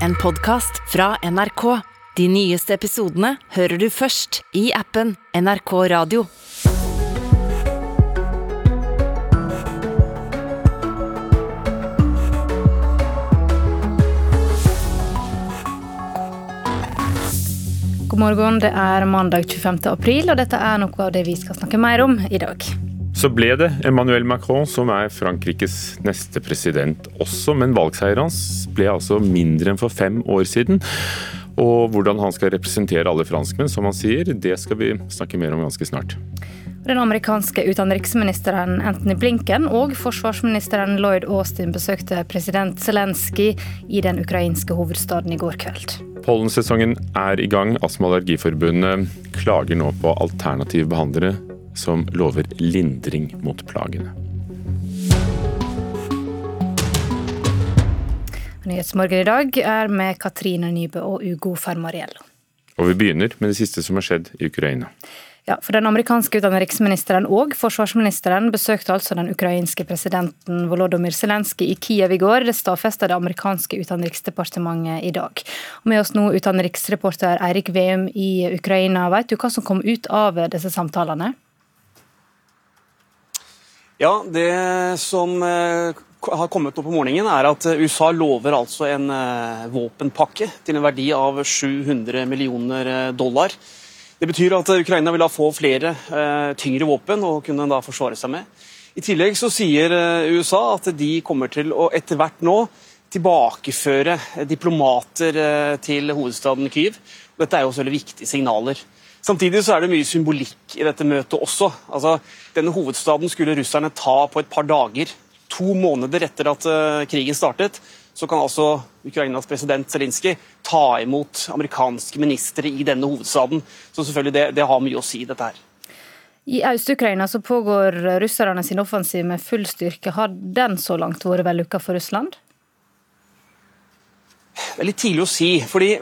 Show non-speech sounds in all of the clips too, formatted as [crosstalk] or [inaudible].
en podkast fra NRK. De nyeste episodene hører du først i appen NRK Radio. God morgen, det er mandag 25. april, og dette er noe av det vi skal snakke mer om i dag. Så ble det Emmanuel Macron som er Frankrikes neste president også, men valgseieren hans ble altså mindre enn for fem år siden. Og hvordan han skal representere alle franskmenn, som han sier, det skal vi snakke mer om ganske snart. Den amerikanske utenriksministeren Anthony Blinken og forsvarsministeren Lloyd Austin besøkte president Zelenskyj i den ukrainske hovedstaden i går kveld. Pollensesongen er i gang. Astma- og Allergiforbundet klager nå på alternative behandlere som lover lindring mot plagene. Nyhetsmorgen i dag er med Katrine Nybø og Ugo Fermariello. Og vi begynner med det siste som har skjedd i Ukraina. Ja, for Den amerikanske utenriksministeren og forsvarsministeren besøkte altså den ukrainske presidenten Volodymyr Zelenskyj i Kiev i går. Det stadfesta det amerikanske utenriksdepartementet i dag. Og med oss nå utenriksreporter Eirik Veum i Ukraina. Vet du hva som kom ut av disse samtalene? Ja, Det som eh, har kommet opp på morgenen, er at eh, USA lover altså en eh, våpenpakke til en verdi av 700 millioner dollar. Det betyr at Ukraina vil da få flere tyngre våpen å kunne da forsvare seg med. I tillegg så sier USA at de kommer til å etter hvert nå tilbakeføre diplomater til hovedstaden Kyiv. Dette er jo også veldig viktige signaler. Samtidig så er det mye symbolikk i dette møtet også. Altså, denne hovedstaden skulle russerne ta på et par dager. To måneder etter at uh, krigen startet, så kan altså Ukrainas president Zelinskyj ta imot amerikanske ministre i denne hovedstaden. Så selvfølgelig det, det har mye å si, dette her. I Øst-Ukraina så pågår russerne sin offensiv med full styrke. Har den så langt vært vellykka for Russland? Det er litt tidlig å si. fordi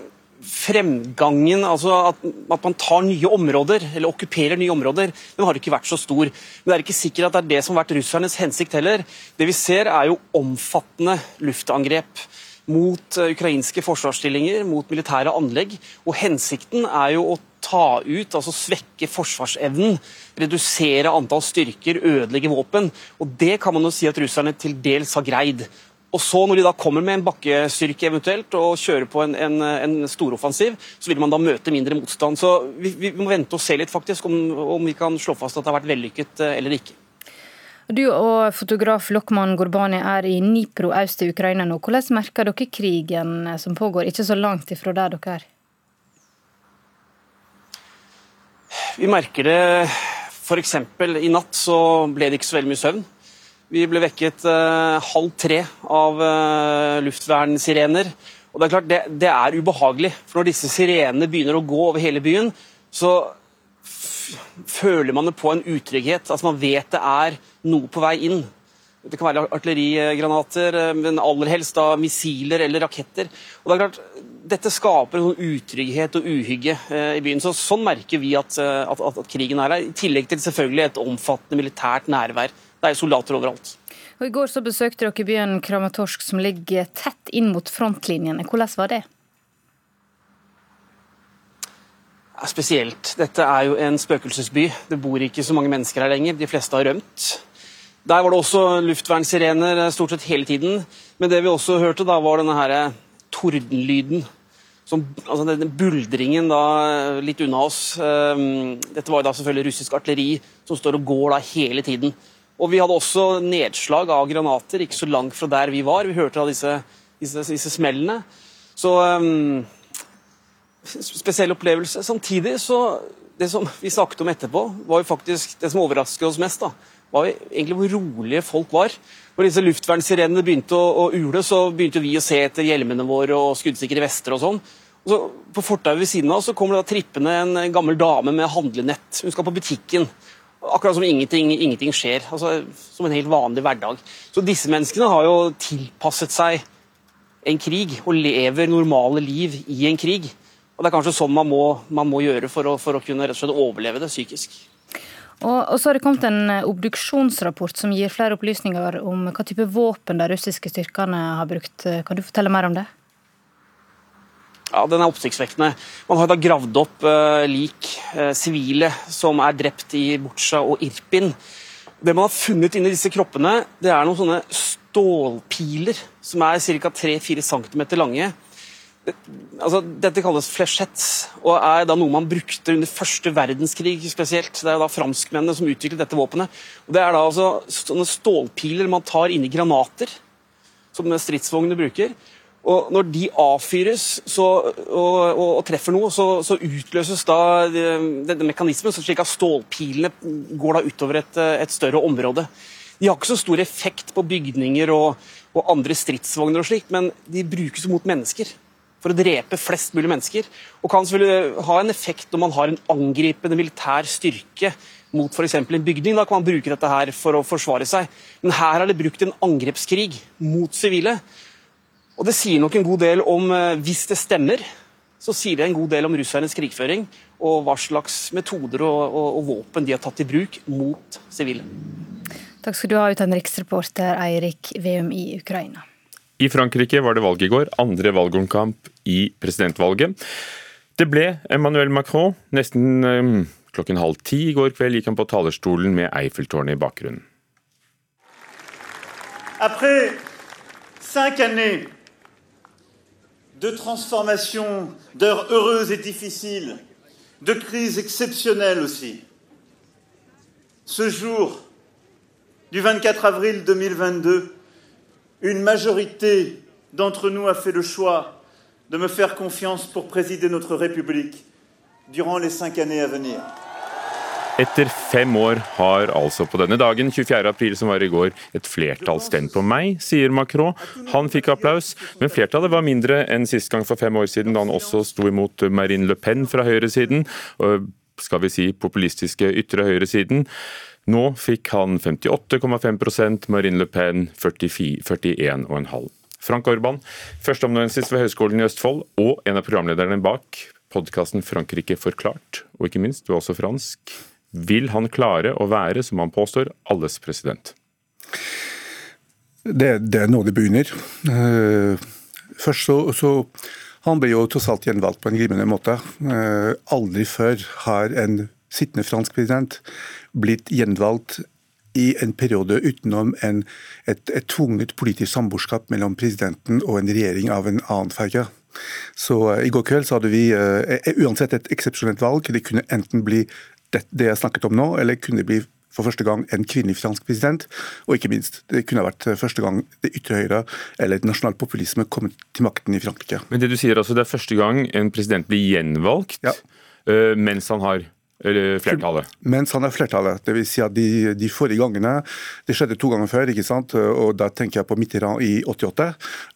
fremgangen, altså at, at, man tar nye områder, eller okkuperer nye områder, den har ikke vært så stor. Men det er ikke sikkert at det er det som har vært russernes hensikt heller. Det vi ser er jo omfattende luftangrep mot uh, ukrainske forsvarsstillinger, mot militære anlegg. Og hensikten er jo å ta ut, altså svekke forsvarsevnen, redusere antall styrker, ødelegge våpen. Og det kan man jo si at russerne til dels har greid. Og så Når de da kommer med en bakkestyrke eventuelt og kjører på en, en, en storoffensiv, så vil man da møte mindre motstand. Så vi, vi, må vente og se litt faktisk om, om, vi kan slå fast at det har vært vellykket eh, eller ikke. Du og fotograf Lokman Gurbani er i Nipro øst i Ukraina nå. Hvordan merker dere krigen som pågår, ikke så langt ifra der dere er? Vi merker det f.eks. i natt så ble det ikke så veldig mye søvn. Vi ble vekket uh, halv tre av uh, luftvernsirener. Og Det er klart, det, det, er ubehagelig. For når disse sirenene begynner å gå over hele byen, så føler man det på en utrygghet. Altså Man vet det er noe på vei inn. Det kan være artillerigranater, eh, men aller helst da missiler eller raketter. Og det er klart, Dette skaper en sånn utrygghet og uhygge eh, i byen. så Sånn merker vi at, at, at, at krigen er her. I tillegg til selvfølgelig et omfattende militært nærvær det er soldater overalt. Og I går så besøkte dere byen Kramatorsk, som ligger tett inn mot frontlinjene. Hvordan var det? Ja, spesielt. Dette er jo en spøkelsesby. Det bor ikke så mange mennesker her lenger. De fleste har rømt. Der var det også luftvernsirener eh, stort sett hele tiden. Men det vi også hørte, da, var denne her eh, tordenlyden. Som, altså denne buldringen da, eh, litt unna oss. Dette var jo da selvfølgelig russisk artilleri som står og går da hele tiden. Og vi hadde også nedslag av granater ikke så langt fra der vi var. Vi hørte av disse, disse, disse smellene. Så um, Spesiell opplevelse. Samtidig så Det som vi snakket om etterpå, var jo faktisk det som overrasket oss mest. da, var jo egentlig hvor rolige folk var. Når disse luftvernsirenene begynte å, å, ule, så begynte vi å se etter hjelmene våre og skuddsikre vester og sånn. Og så På fortauet ved siden av så kommer det da trippende en gammel dame med handlenett. Hun skal på butikken. Akkurat som ingenting, ingenting skjer. Altså, som en helt vanlig hverdag. Så disse menneskene har jo tilpasset seg en krig og lever normale liv i en krig. Og Det er kanskje sånn man må, man må gjøre for å, for å, kunne rett og slett overleve det psykisk. Og, og så har det kommet en obduksjonsrapport som gir flere opplysninger om hva type våpen de russiske styrkene har brukt. Kan du fortelle mer om det? Ja, Den er oppsiktsvekkende. Man har da gravd opp uh, lik sivile uh, som er drept i Butsja og Irpin. Det man har funnet inni disse kroppene, det er noen sånne stålpiler som er ca. 3-4 cm lange. Altså, dette kalles flechette, og er da noe man brukte under første verdenskrig spesielt. Det er da franskmennene som utviklet dette våpenet. Og det er da altså sånne stålpiler man tar inni granater, som stridsvognene bruker. Og Når de avfyres så, og, og, og, treffer noe, så, så utløses da denne mekanismen, slik at stålpilene går da utover et, et, større område. De har ikke så stor effekt på bygninger og, og andre stridsvogner, og slikt, men de brukes mot mennesker. For å drepe flest mulig mennesker. Og kan selvfølgelig ha en effekt når man har en angripende militær styrke mot f.eks. en bygning. Da kan man bruke dette her for å forsvare seg. Men her er det brukt en angrepskrig mot sivile. Og det sier nok en god del om, eh, hvis det stemmer, så sier det en god del om russernes krigføring og hva slags metoder og, og, og våpen de har tatt i bruk mot sivile. Takk skal du ha, utenriksreporter Eirik Veum i Ukraina. I Frankrike var det valg i går, andre valgomkamp i presidentvalget. Det ble Emmanuel Macron. Nesten um, klokken halv ti i går kveld gikk han på talerstolen med Eiffeltårnet i bakgrunnen. Après cinq années de transformation, d'heures heureuses et difficiles, de crises exceptionnelles aussi. Ce jour du 24 avril 2022, une majorité d'entre nous a fait le choix de me faire confiance pour présider notre République durant les cinq années à venir. Etter fem år har altså på denne dagen, 24. april som var i går, et flertall stemt på meg, sier Macron. Han fikk applaus, men flertallet var mindre enn sist gang for fem år siden, da han også sto imot Marine Le Pen fra høyresiden, skal vi si populistiske ytre høyresiden. Nå fikk han 58,5% Marine Le Pen 41,5 Frank Orban, førsteamanuensis ved Høgskolen i Østfold og en av programlederne bak podkasten Frankrike forklart, og ikke minst, du er også fransk. Vil han klare å være, som han påstår, alles president? Det, det er nå det begynner. Uh, først så, så, Han ble jo tross alt gjenvalgt på en glimrende måte. Uh, aldri før har en sittende fransk president blitt gjenvalgt i en periode utenom en, et, et tvunget politisk samboerskap mellom presidenten og en regjering av en annen farge. Så uh, I går kveld så hadde vi uansett et eksepsjonelt valg. Det kunne enten bli det, det jeg snakket om nå, eller kunne det bli for første gang en kvinnelig fransk president. Og ikke minst, det kunne vært første gang det ytre høyre eller nasjonal populisme kom til makten i Frankrike. Men det du sier altså, det er første gang en president blir gjenvalgt ja. uh, mens han har flertallet? Mens han er flertallet. Det vil si at de, de, forrige gangene Det skjedde to ganger før, ikke sant? og da tenker jeg på Mitterrand i 88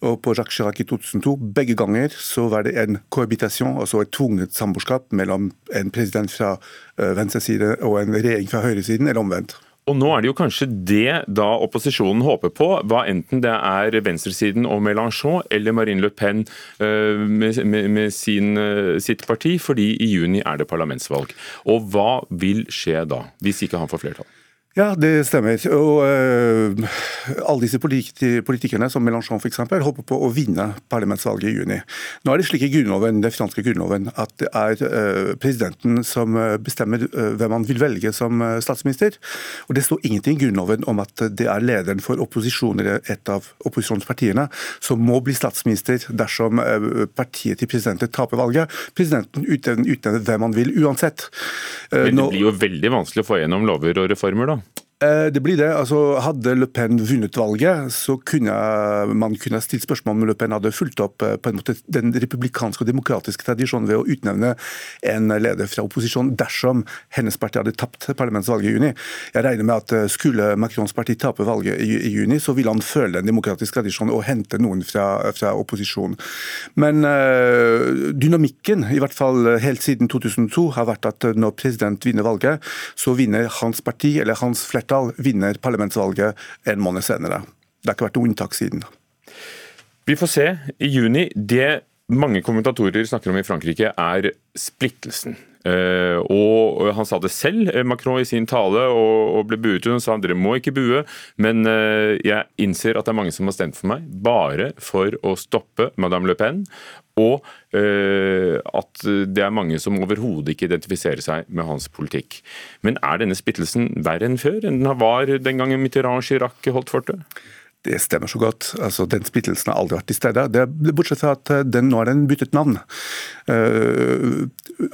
og på Jacques Chirac i 2002. Begge ganger så var det en cohabitation, altså et tvunget samboerskap mellom en president fra eh, venstresiden og en regjering fra høyresiden, eller omvendt. Og nå er det jo kanskje det da opposisjonen håper på, hva enten det er venstresiden og Mélenchon eller Marine Le Pen uh, med, med, med sin, uh, sitt parti, fordi i juni er det parlamentsvalg. Og hva vil skje da, hvis ikke han får flertall? Ja, det stemmer. Og uh, Alle disse politikerne, som Mélenchon f.eks., håper på å vinne parlamentsvalget i juni. Nå er det slik i grunnloven, den franske grunnloven at det er uh, presidenten som bestemmer uh, hvem han vil velge som statsminister. Og Det står ingenting i grunnloven om at det er lederen for opposisjonen eller et av opposisjonspartiene som må bli statsminister dersom partiet til presidenten taper valget. Presidenten utnevner hvem han vil uansett. Men det blir jo veldig vanskelig å få gjennom lover og reformer, da? Eh, det blir det. Altså, hadde Le Pen vunnet valget, så kunne man kunne stilt spørsmål om Le Pen hadde fulgt opp eh, på en måte den republikanske og demokratiske tradisjonen ved å utnevne en leder fra opposisjonen dersom hennes parti hadde tapt parlamentsvalget i juni. Jeg regner med at eh, skulle Macrons parti tape valget i, i juni, så ville han føle den demokratiske tradisjonen og hente noen fra, fra opposisjonen. Men øh, dynamikken, i hvert fall helt siden 2002, har vært at når president vinner valget, så vinner hans parti eller hans flertall flertall vinner parlamentsvalget en måned senere. Det har ikke vært noe unntak siden. Vi får se i juni. Det mange kommentatorer snakker om i Frankrike, er splittelsen. Eh, og han sa det selv, eh, Macron, i sin tale, og ble buet ut. Han sa dere må ikke bue, men jeg innser at det er mange som har stemt for meg bare for å stoppe Madame Le Pen. Og at det er mange som overhodet ikke identifiserer seg med hans politikk. Men er denne splittelsen verre enn før, enn den var den gangen Mitterrand Chirac holdt fortet? Det stemmer så godt. Altså, Den splittelsen har aldri vært til stede. Det, bortsett fra at den, nå har den byttet navn. Uh,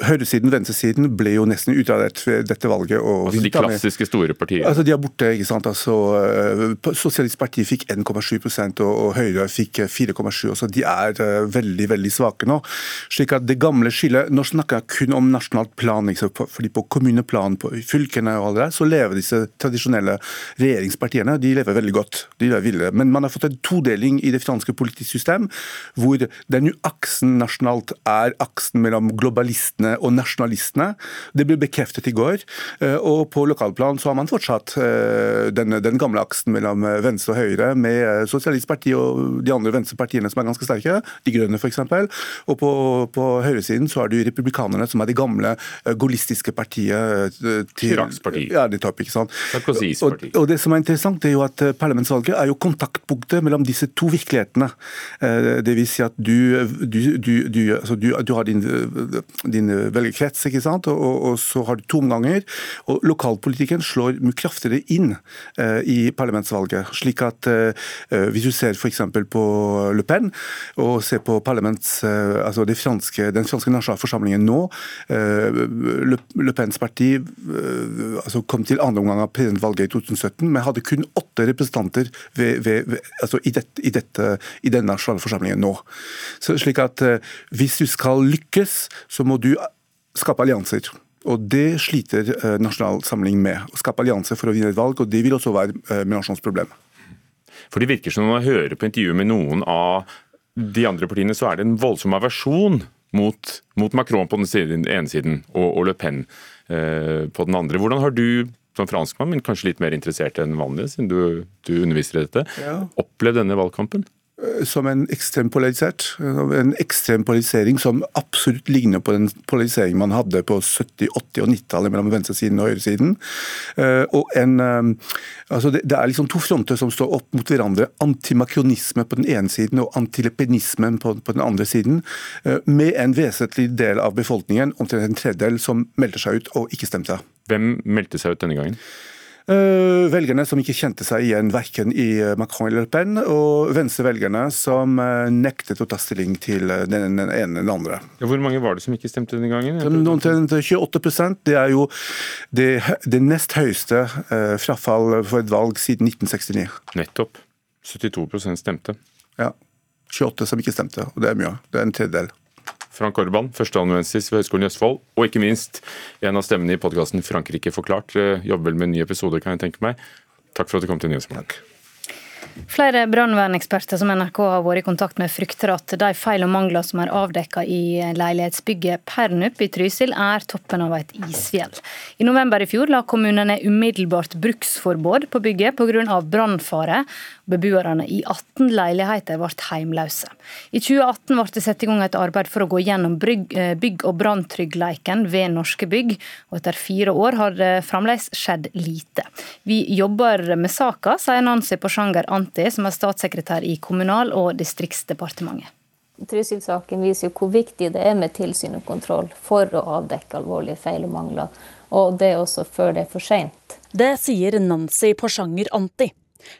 høyresiden, venstresiden ble jo nesten utradert ved dette valget. altså De klassiske store partiene? Altså De er borte. ikke sant? Altså, uh, Sosialistpartiet fikk 1,7 og, og Høyre fikk 4,7 så De er veldig veldig svake nå. slik at det gamle skillet, Nå snakker jeg kun om nasjonalt plan. Fordi På kommuneplan, på fylkene og alle der, så lever disse tradisjonelle regjeringspartiene de lever veldig godt. De lever ville. Men man har fått en todeling i det franske politiske system, hvor den aksen nasjonalt er aksen mellom globalistene og nasjonalistene. Det ble bekreftet i går. Eh, og på lokalplan så har man fortsatt eh, den, den gamle aksen mellom venstre og høyre, med eh, Sosialistpartiet og de andre venstrepartiene som er ganske sterke, De grønne f.eks. Og på, på høyresiden så er det republikanerne, som er det gamle gaullistiske partiet. Chiracs parti. Ja, nettopp, ikke sant. Sarkozys parti. Og, og, det som er interessant, det er jo at parlamentsvalget er jo kontaktpunktet mellom disse to virkelighetene. Det vil si at du, du, du, du altså du har din, din velgerkrets, ikke sant? Og, og, så har du to omganger. Og lokalpolitikken slår mye kraftigere inn eh, i parlamentsvalget. slik at eh, Hvis du ser f.eks. på Le Pen, og ser på parlaments, eh, altså franske, den franske nasjonalforsamlingen nå eh, Le, Le, Pens parti eh, altså kom til andre omgang av presidentvalget i 2017, men hadde kun åtte representanter ved, ved, ved, altså i, det, i, dette, i denne nasjonale forsamlingen nå. Så, slik at eh, Hvis du skal lykkes, så må du skape allianser. Og Det sliter eh, Nasjonal Samling med. Å skape allianser for å vinne et valg, og det vil også være med Mélenchons problem. For Det virker som når man hører på intervjuet med noen av de andre partiene, så er det en voldsom aversjon mot, mot, Macron på den, siden, ene siden og, og Le Pen eh, på den andre. Hvordan har du som franskmann, men kanskje litt mer interessert enn vanlig, siden du, du underviser i dette, ja. opplevd denne valgkampen? Eh, som en ekstrem polarisert. En ekstrem polarisering som absolutt ligner på den polariseringen man hadde på 70-, 80- og 90-tallet mellom venstresiden og høyresiden. Eh, og en, eh, altså det, det, er liksom to fronter som står opp mot hverandre. Antimakronisme på den ene siden og antilepinismen på, på, den andre siden. Med en vesentlig del av befolkningen, omtrent en tredjedel, som meldte seg ut og ikke stemte. Hvem meldte seg ut denne gangen? Eh, velgerne som ikke kjente seg igjen verken i eh, Macron eller Le Pen, og venstrevelgerne som eh, nektet å ta stilling til den ene eller den andre. Ja, hvor mange var det som ikke stemte denne gangen? Omtrent 28% Det er jo det, det nest høyeste frafall for et valg siden 1969. Nettopp. 72% stemte. Ja. 28 som ikke stemte, og det er mye. Det er en tredjedel. Frank Orban, førsteamanuensis ved Høgskolen i Østfold, og ikke minst en av stemmene i podkasten Frankrike forklart. Eh, jobber vel med en ny episode, kan jeg tenke meg. Takk for at du kom til Nyhetsmorgen. Flere brannverneksperter som NRK har vært i kontakt med, frykter at de feil og mangler som er avdekket i leilighetsbygget Pernup i Trysil, er toppen av et isfjell. I november i fjor la kommunene umiddelbart bruksforbud på bygget pga. brannfare. Beboerne i 18 leiligheter ble heimløse. I 2018 ble det satt i gang et arbeid for å gå gjennom eh, bygg- og branntryggleiken ved norske bygg, og etter fire år har det fremdeles skjedd lite. Vi jobber med saka, sier Nancy Porsanger Anti, som er statssekretær i Kommunal- og distriktsdepartementet. Trysil-saken viser jo hvor viktig det er med tilsyn og kontroll for å avdekke alvorlige feil og mangler, og det også før det er for seint. Det sier Nancy Porsanger Anti.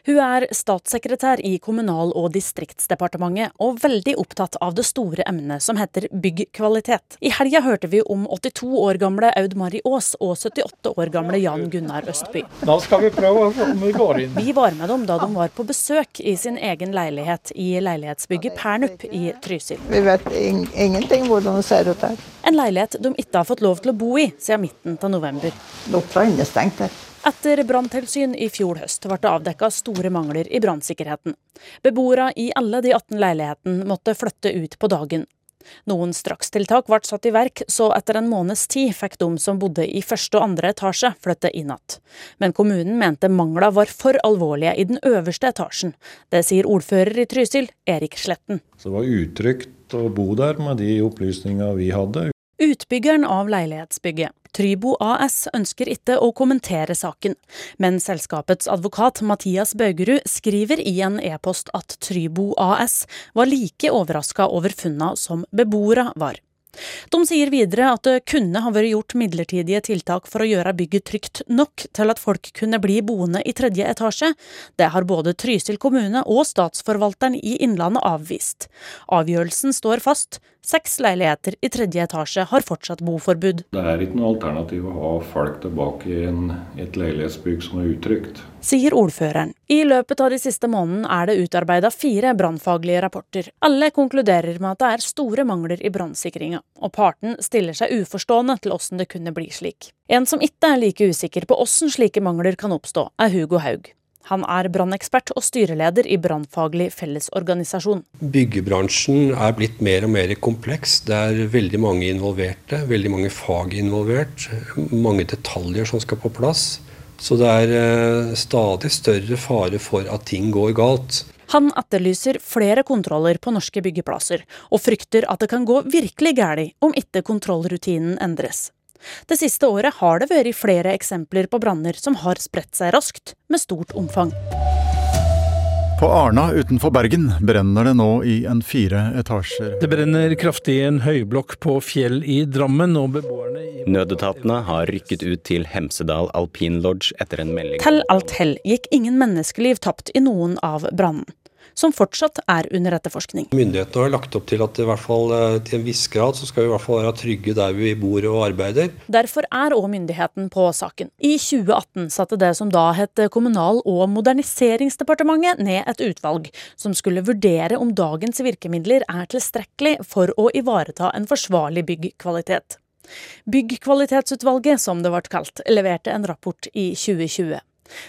Hun er statssekretær i Kommunal- og distriktsdepartementet, og veldig opptatt av det store emnet som heter byggkvalitet. I helga hørte vi om 82 år gamle Aud Mari Aas og 78 år gamle Jan Gunnar Østby. Da skal vi prøve om vi går inn. Vi var med dem da de var på besøk i sin egen leilighet i leilighetsbygget Pernup i Trysil. Vi vet ingenting hvordan det ser ut her. En leilighet de ikke har fått lov til å bo i siden midten av november. Lukta innestengt her. Etter branntilsyn i fjor høst ble det avdekka store mangler i brannsikkerheten. Beboere i alle de 18 leilighetene måtte flytte ut på dagen. Noen strakstiltak ble satt i verk, så etter en måneds tid fikk de som bodde i første og andre etasje, flytte inn igjen. Men kommunen mente mangla var for alvorlige i den øverste etasjen. Det sier ordfører i Trysil, Erik Sletten. Så det var utrygt å bo der med de opplysningene vi hadde. Utbyggeren av leilighetsbygget, Trybo AS, ønsker ikke å kommentere saken, men selskapets advokat Mathias Baugerud skriver i en e-post at Trybo AS var like overraska over funna som beboere var. De sier videre at det kunne ha vært gjort midlertidige tiltak for å gjøre bygget trygt nok til at folk kunne bli boende i tredje etasje. Det har både Trysil kommune og statsforvalteren i Innlandet avvist. Avgjørelsen står fast. Seks leiligheter i tredje etasje har fortsatt boforbud. Det er ikke noe alternativ å ha folk tilbake i en, et leilighetsbygg som er utrygt. Sier ordføreren. I løpet av de siste månedene er det utarbeida fire brannfaglige rapporter. Alle konkluderer med at det er store mangler i brannsikringa, og parten stiller seg uforstående til åssen det kunne bli slik. En som ikke er like usikker på åssen slike mangler kan oppstå, er Hugo Haug. Han er brannekspert og styreleder i Brannfaglig fellesorganisasjon. Byggebransjen er blitt mer og mer kompleks. Det er veldig mange involverte, veldig mange fag involvert. Mange detaljer som skal på plass. Så det er eh, stadig større fare for at ting går galt. Han etterlyser flere kontroller på norske byggeplasser, og frykter at det kan gå virkelig galt om ikke kontrollrutinen endres. Det siste året har det vært flere eksempler på branner som har spredt seg raskt, med stort omfang. På Arna utenfor Bergen brenner det nå i en fire etasjer. Det brenner kraftig i en høyblokk på Fjell i Drammen, og beboerne i Nødetatene har rykket ut til Hemsedal Alpin Lodge etter en melding Til alt hell gikk ingen menneskeliv tapt i noen av brannene som fortsatt er under etterforskning. Myndighetene har lagt opp til at i hvert fall eh, til en viss grad så skal vi i hvert fall være trygge der vi bor og arbeider. Derfor er òg myndigheten på saken. I 2018 satte det som da het Kommunal- og moderniseringsdepartementet ned et utvalg som skulle vurdere om dagens virkemidler er tilstrekkelig for å ivareta en forsvarlig byggkvalitet. Byggkvalitetsutvalget, som det ble kalt, leverte en rapport i 2020.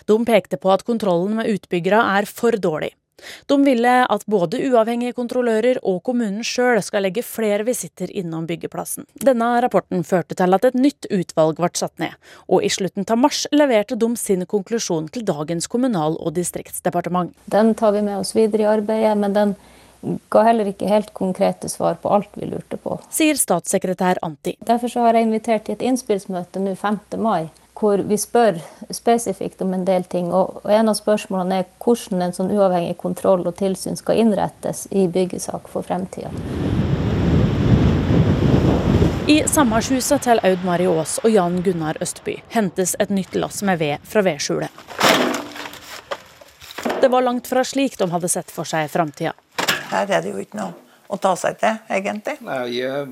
De pekte på at kontrollen med utbyggere er for dårlig. De ville at både uavhengige kontrollører og kommunen sjøl skal legge flere visitter innom byggeplassen. Denne rapporten førte til at et nytt utvalg ble satt ned, og i slutten av mars leverte de sin konklusjon til dagens kommunal- og distriktsdepartement. Den tar vi med oss videre i arbeidet, men den ga heller ikke helt konkrete svar på alt vi lurte på. Sier statssekretær Anti. Derfor har jeg invitert til et innspillsmøte nå 5. mai hvor vi spør spesifikt om en del ting. Og en av spørsmålene er hvordan en sånn uavhengig kontroll og tilsyn skal innrettes i byggesak for fremtida. I samholdshuset til Aud Mari Aas og Jan Gunnar Østby hentes et nytt lass med ved fra vedskjulet. Det var langt fra slik de hadde sett for seg framtida. Her er det jo ikke noe å ta seg til, egentlig. Nei, ja,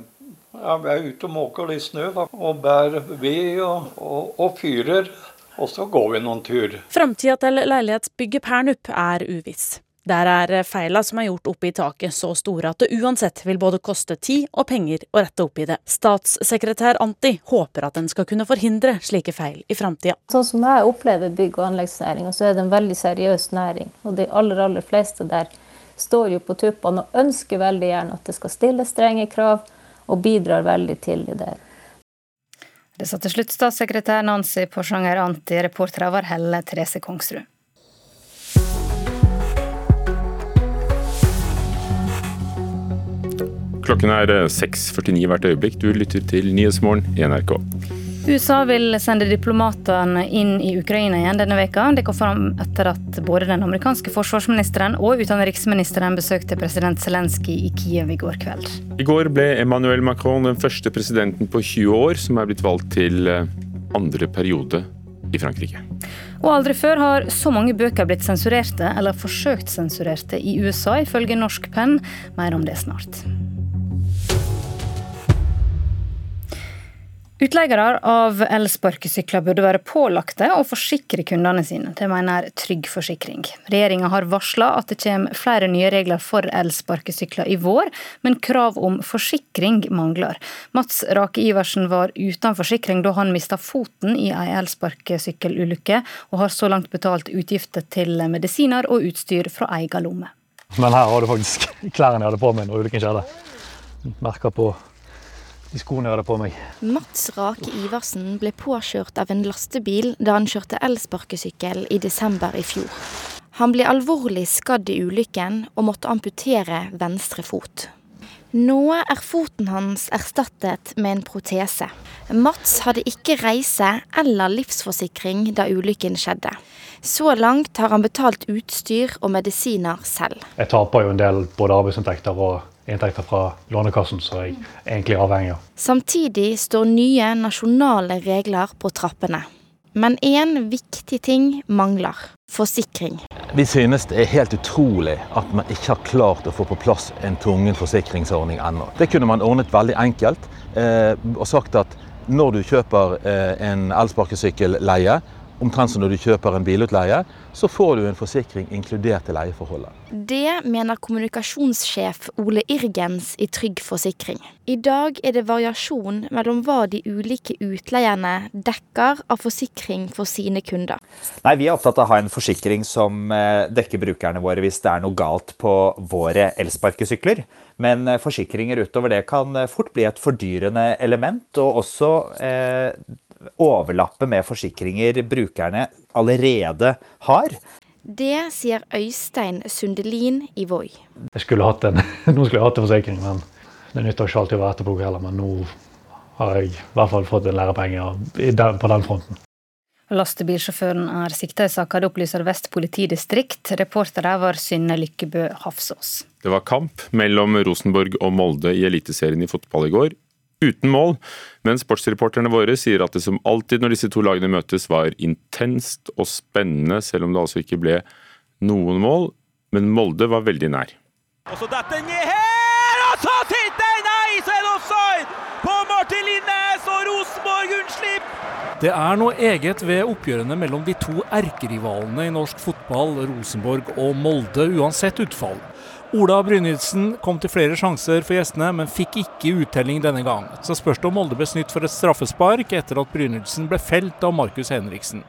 vi er ute og måker litt snø da, og bærer ved og, og, og fyrer. Og så går vi noen tur. Framtida til leilighetsbygget Pernup er uviss. Der er feila som er gjort oppe i taket så store at det uansett vil både koste tid og penger å rette opp i det. Statssekretær Anti håper at en skal kunne forhindre slike feil i framtida. Sånn som jeg opplever bygg- og anleggsnæringa, så er det en veldig seriøs næring. Og de aller, aller fleste der står jo på tuppene og ønsker veldig gjerne at det skal stilles strenge krav og bidrar veldig til det. Det sa til slutt statssekretær Nancy Porsanger Anti, reportere var Helle Therese Kongsrud. Klokken er 6.49 hvert øyeblikk. Du lytter til Nyhetsmorgen i NRK. USA vil sende diplomatene inn i Ukraina igjen denne veka. Det kom fram etter at både den amerikanske forsvarsministeren og utenriksministeren besøkte president Zelenskyj i Kiev i går kveld. I går ble Emmanuel Macron den første presidenten på 20 år som er blitt valgt til eh, andre periode i Frankrike. Og aldri før har så mange bøker blitt sensurerte, eller forsøkt sensurerte, i USA, ifølge Norsk Penn. Mer om det snart. Utleiere av elsparkesykler burde være pålagte å forsikre kundene sine. Det mener Trygg Forsikring. Regjeringa har varsla at det kommer flere nye regler for elsparkesykler i vår, men krav om forsikring mangler. Mats Rake Iversen var uten forsikring da han mista foten i ei elsparkesykkelulykke, og har så langt betalt utgifter til medisiner og utstyr fra egen lomme. Men her har du faktisk klærne jeg hadde på meg når ulykken skjedde. Merker på de skoene jeg hadde på meg. Mats Rake Iversen ble påkjørt av en lastebil da han kjørte elsparkesykkel i desember i fjor. Han ble alvorlig skadd i ulykken og måtte amputere venstre fot. Nå er foten hans erstattet med en protese. Mats hadde ikke reise eller livsforsikring da ulykken skjedde. Så langt har han betalt utstyr og medisiner selv. Jeg taper jo en del både arbeidsinntekter og inntekter fra Lånekassen, som jeg egentlig er avhengig av. Samtidig står nye nasjonale regler på trappene. Men én viktig ting mangler forsikring. Vi synes det er helt utrolig at man ikke har klart å få på plass en tvungen forsikringsordning ennå. Det kunne man ordnet veldig enkelt eh, og sagt at når du kjøper eh, en elsparkesykkelleie, omtrent som når du kjøper en bilutleie, så får du en forsikring inkludert i leieforholdet. Det mener kommunikasjonssjef Ole Irgens i Trygg Forsikring. I dag er det variasjon mellom hva de ulike utleierne dekker av forsikring for sine kunder. Nei, Vi er opptatt av å ha en forsikring som eh, dekker brukerne våre hvis det er noe galt på våre elsparkesykler. Men eh, forsikringer utover det kan eh, fort bli et fordyrende element, og også eh, overlappe med forsikringer brukerne allerede har. Det sier Øystein Sundelin i Voi. Jeg skulle hatt en, [laughs] nå skulle jeg hatt en forsikring, men det nytter ikke alltid å være etterpåklok heller. Men nå har jeg i hvert fall fått en lærepenge på den fronten. Lastebilsjåføren er sikta i saka, det opplyser Vest politidistrikt. Reporter der var Synne Lykkebø Hafsås. Det var kamp mellom Rosenborg og Molde i Eliteserien i fotball i går uten mål, men sportsreporterne våre sier at det som alltid når disse to lagene møtes var intenst og spennende, selv om det altså ikke ble noen mål. Men Molde var veldig nær. Og så detter den ned her, og så titter den! Nei, så er det offside! På Martin Linnes og Rosenborg unnslipp! Det er noe eget ved oppgjørene mellom de to erkerivalene i norsk fotball, Rosenborg og Molde, uansett utfall. Ola Brynildsen kom til flere sjanser for gjestene, men fikk ikke uttelling denne gang. Så spørs det om Molde ble snytt for et straffespark etter at Brynildsen ble felt av Markus Henriksen.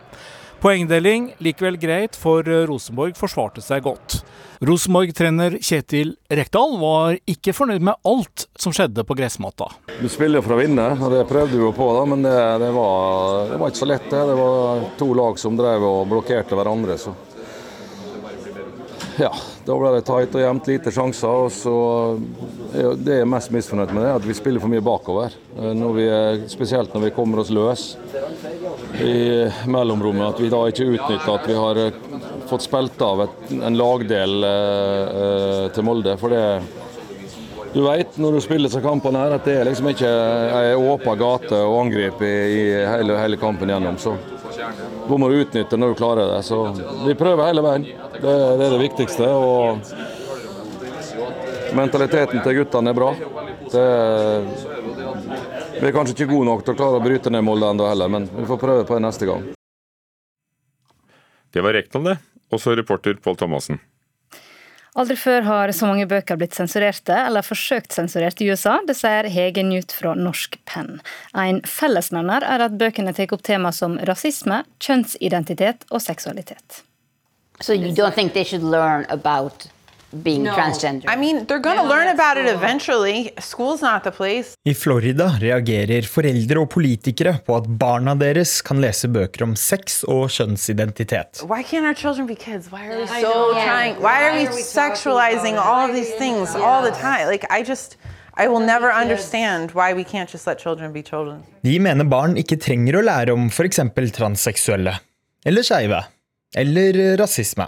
Poengdeling likevel greit, for Rosenborg forsvarte seg godt. Rosenborg-trener Kjetil Rekdal var ikke fornøyd med alt som skjedde på gressmatta. Du spiller for å vinne, og det prøvde vi jo på, da, men det, det, var, det, var, ikke så lett. Det. det var to lag som drev og blokkerte hverandre. så ja, da ble det tight og jevnt, lite sjanser. og så Det jeg er mest misfornøyd med, er at vi spiller for mye bakover. Eh, når vi, spesielt når vi kommer oss løs i mellomrommet. At vi da ikke utnytter at vi har eh, fått spilt av et, en lagdel eh, eh, til Molde. For det du vet når du spiller disse kampene her at det er liksom ikke ei åpen gate å angripe i hele, hele kampen gjennom. så da må du utnytte når du klarer det. Så vi prøver hele veien. Det, det er det viktigste. Og mentaliteten til guttene er bra. Det, vi er kanskje ikke gode nok til å klare å bryte ned Molde ennå heller, men vi får prøve på det neste gang. Det var Rekdal, det. Og så reporter Pål Thomassen. Aldri før har så mange bøker blitt sensurerte, eller forsøkt sensurert i USA. Det sier Hege Newt fra Norsk Penn. En fellesnevner er at bøkene tar opp tema som rasisme, kjønnsidentitet og seksualitet. So you don't think they should learn about being No. transgender? I mean, they're gonna to learn about it eventually. School's not the place. I Florida reagerer foreldre og politikere på at barna deres kan lese bøker om sex og kjønnsidentitet. Why can't our children be kids? Why are we so trying? Why are we sexualizing all of these things all the time? Like, I just, I will never understand why we can't just let children be children. De mener barn ikke trenger å lære om f.eks. transseksuelle, eller skeive, eller rasisme.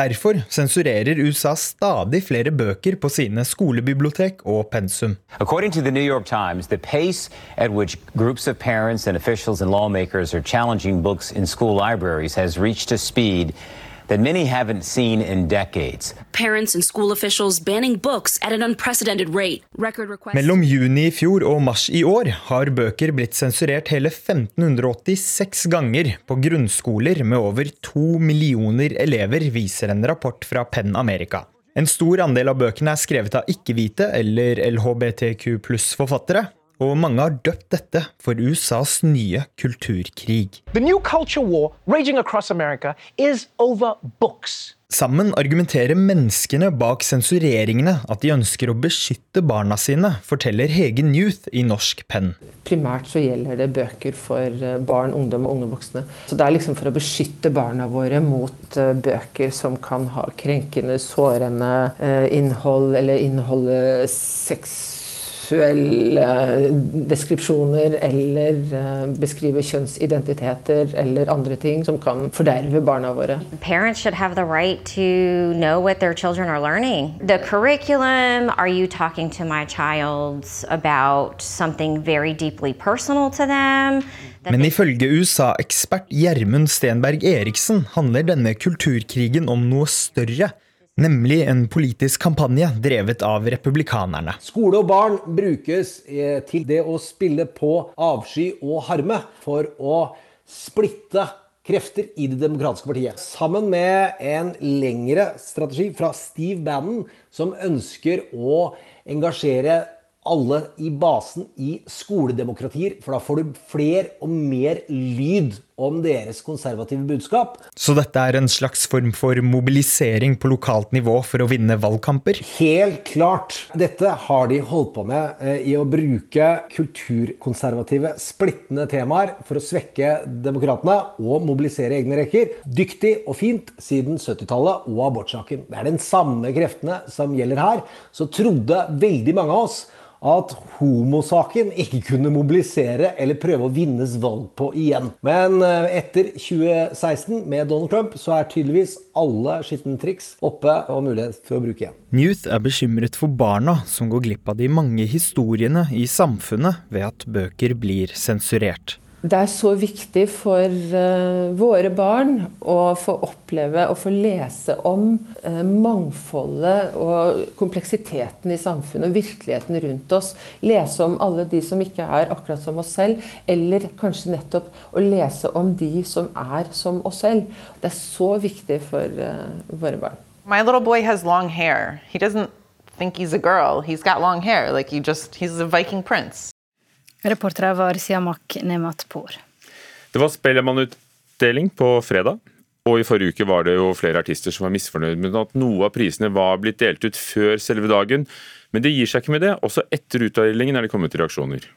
Derfor sensurerer USA stadig flere bøker på sine skolebibliotek og pensum. According to New York Times, the pace at which groups of parents and officials and lawmakers are challenging books in school libraries has reached a speed that many haven't seen in decades. Parents and school officials banning books at an unprecedented rate. Record requests. Mellom juni i fjor og mars i år har bøker blitt sensurert hele 1586 ganger på grunnskoler med over to millioner elever, viser en rapport fra Penn America. En stor andel av bøkene er skrevet av ikke-hvite eller LHBTQ pluss-forfattere, og mange har døpt dette for USAs nye kulturkrig. The new culture war raging across America is over books. Sammen argumenterer menneskene bak sensureringene at de ønsker å beskytte barna sine, forteller Hege Newth i Norsk Penn. Primært så gjelder det bøker for eh, barn, ungdom og unge voksne. Så det er liksom for å beskytte barna våre mot eh, bøker som kan ha krenkende, sårende eh, innhold, eller inneholde sex seksuelle deskripsjoner eller uh, beskrive kjønnsidentiteter eller andre ting som kan forderve barna våre. Parents should have the right to know what their children are learning. The curriculum, are you talking to my child about something very deeply personal to them? Men ifølge USA-ekspert Gjermund Stenberg Eriksen handler denne kulturkrigen om noe større nemlig en politisk kampanje drevet av republikanerne. Skole og barn brukes eh, til det å spille på avsky og harme for å splitte krefter i Det demokratiske partiet. Sammen med en lengre strategi fra Steve Bannon, som ønsker å engasjere alle i basen i skoledemokratier, for da får du fler og mer lyd om deres konservative budskap. Så dette er en slags form for mobilisering på lokalt nivå for å vinne valgkamper? Helt klart. Dette har de holdt på med eh, i å bruke kulturkonservative, splittende temaer for å svekke demokratene og mobilisere egne rekker. Dyktig og fint siden 70-tallet og abortsaken. Det er den samme kreftene som gjelder her. Så trodde veldig mange av oss at homosaken ikke kunne mobilisere eller prøve å vinnes valg på igjen. Men eh, etter 2016 med Donald Trump så er tydeligvis alle skitne triks oppe og mulighet til å bruke igjen. Newth er bekymret for barna som går glipp av de mange historiene i samfunnet ved at bøker blir sensurert. Det er så viktig for uh, våre barn å få oppleve og få lese om uh, mangfoldet og kompleksiteten i samfunnet og virkeligheten rundt oss. Lese om alle de som ikke er akkurat som oss selv, eller kanskje nettopp å lese om de som er som oss selv. Det er så viktig for uh, våre barn. My little boy has long hair. He doesn't think he's a girl. He's got long hair. Like he just, he's a Viking prince. Reportere var Siamak Nematpour. Det var Spellemannutdeling på fredag. Og i forrige uke var det jo flere artister som var misfornøyd med at noe av prisene var blitt delt ut før selve dagen. Men det gir seg ikke med det. Også etter utdelingen er det kommet reaksjoner.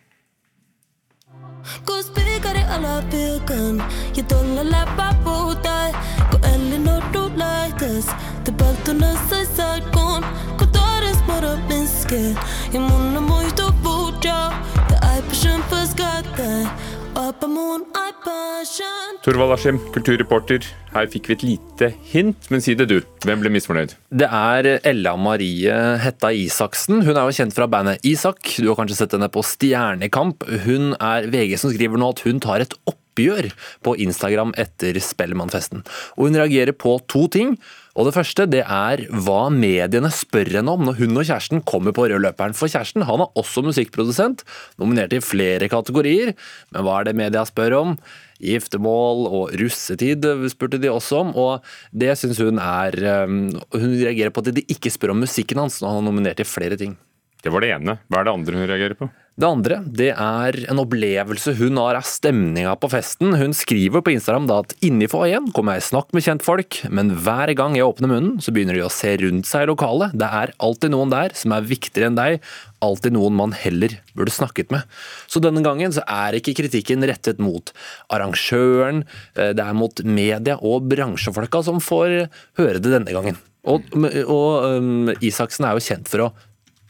Torvald Askim, kulturreporter. Her fikk vi et lite hint, men si det du. Hvem ble misfornøyd? Det er Ella Marie Hetta Isaksen. Hun er jo kjent fra bandet Isak. Du har kanskje sett henne på Stjernekamp. Hun er VG som skriver nå at hun tar et oppgjør på Instagram etter Spellemannfesten. Og hun reagerer på to ting. Og Det første det er hva mediene spør henne om når hun og kjæresten kommer på rødløperen. For kjæresten han er også musikkprodusent, nominert i flere kategorier. Men hva er det media spør om? Giftermål og russetid spurte de også om, og det syns hun er um, Hun reagerer på at de ikke spør om musikken hans når han er nominert i flere ting. Det var det ene. Hva er det andre hun reagerer på? Det andre det er en opplevelse hun har av stemninga på festen. Hun skriver på Instagram da at inni foajeen kommer jeg i snakk med kjentfolk, men hver gang jeg åpner munnen, så begynner de å se rundt seg i lokalet. Det er alltid noen der som er viktigere enn deg, alltid noen man heller burde snakket med. Så denne gangen så er ikke kritikken rettet mot arrangøren, eh, det er mot media og bransjefolka som får høre det denne gangen. Og, og um, Isaksen er jo kjent for å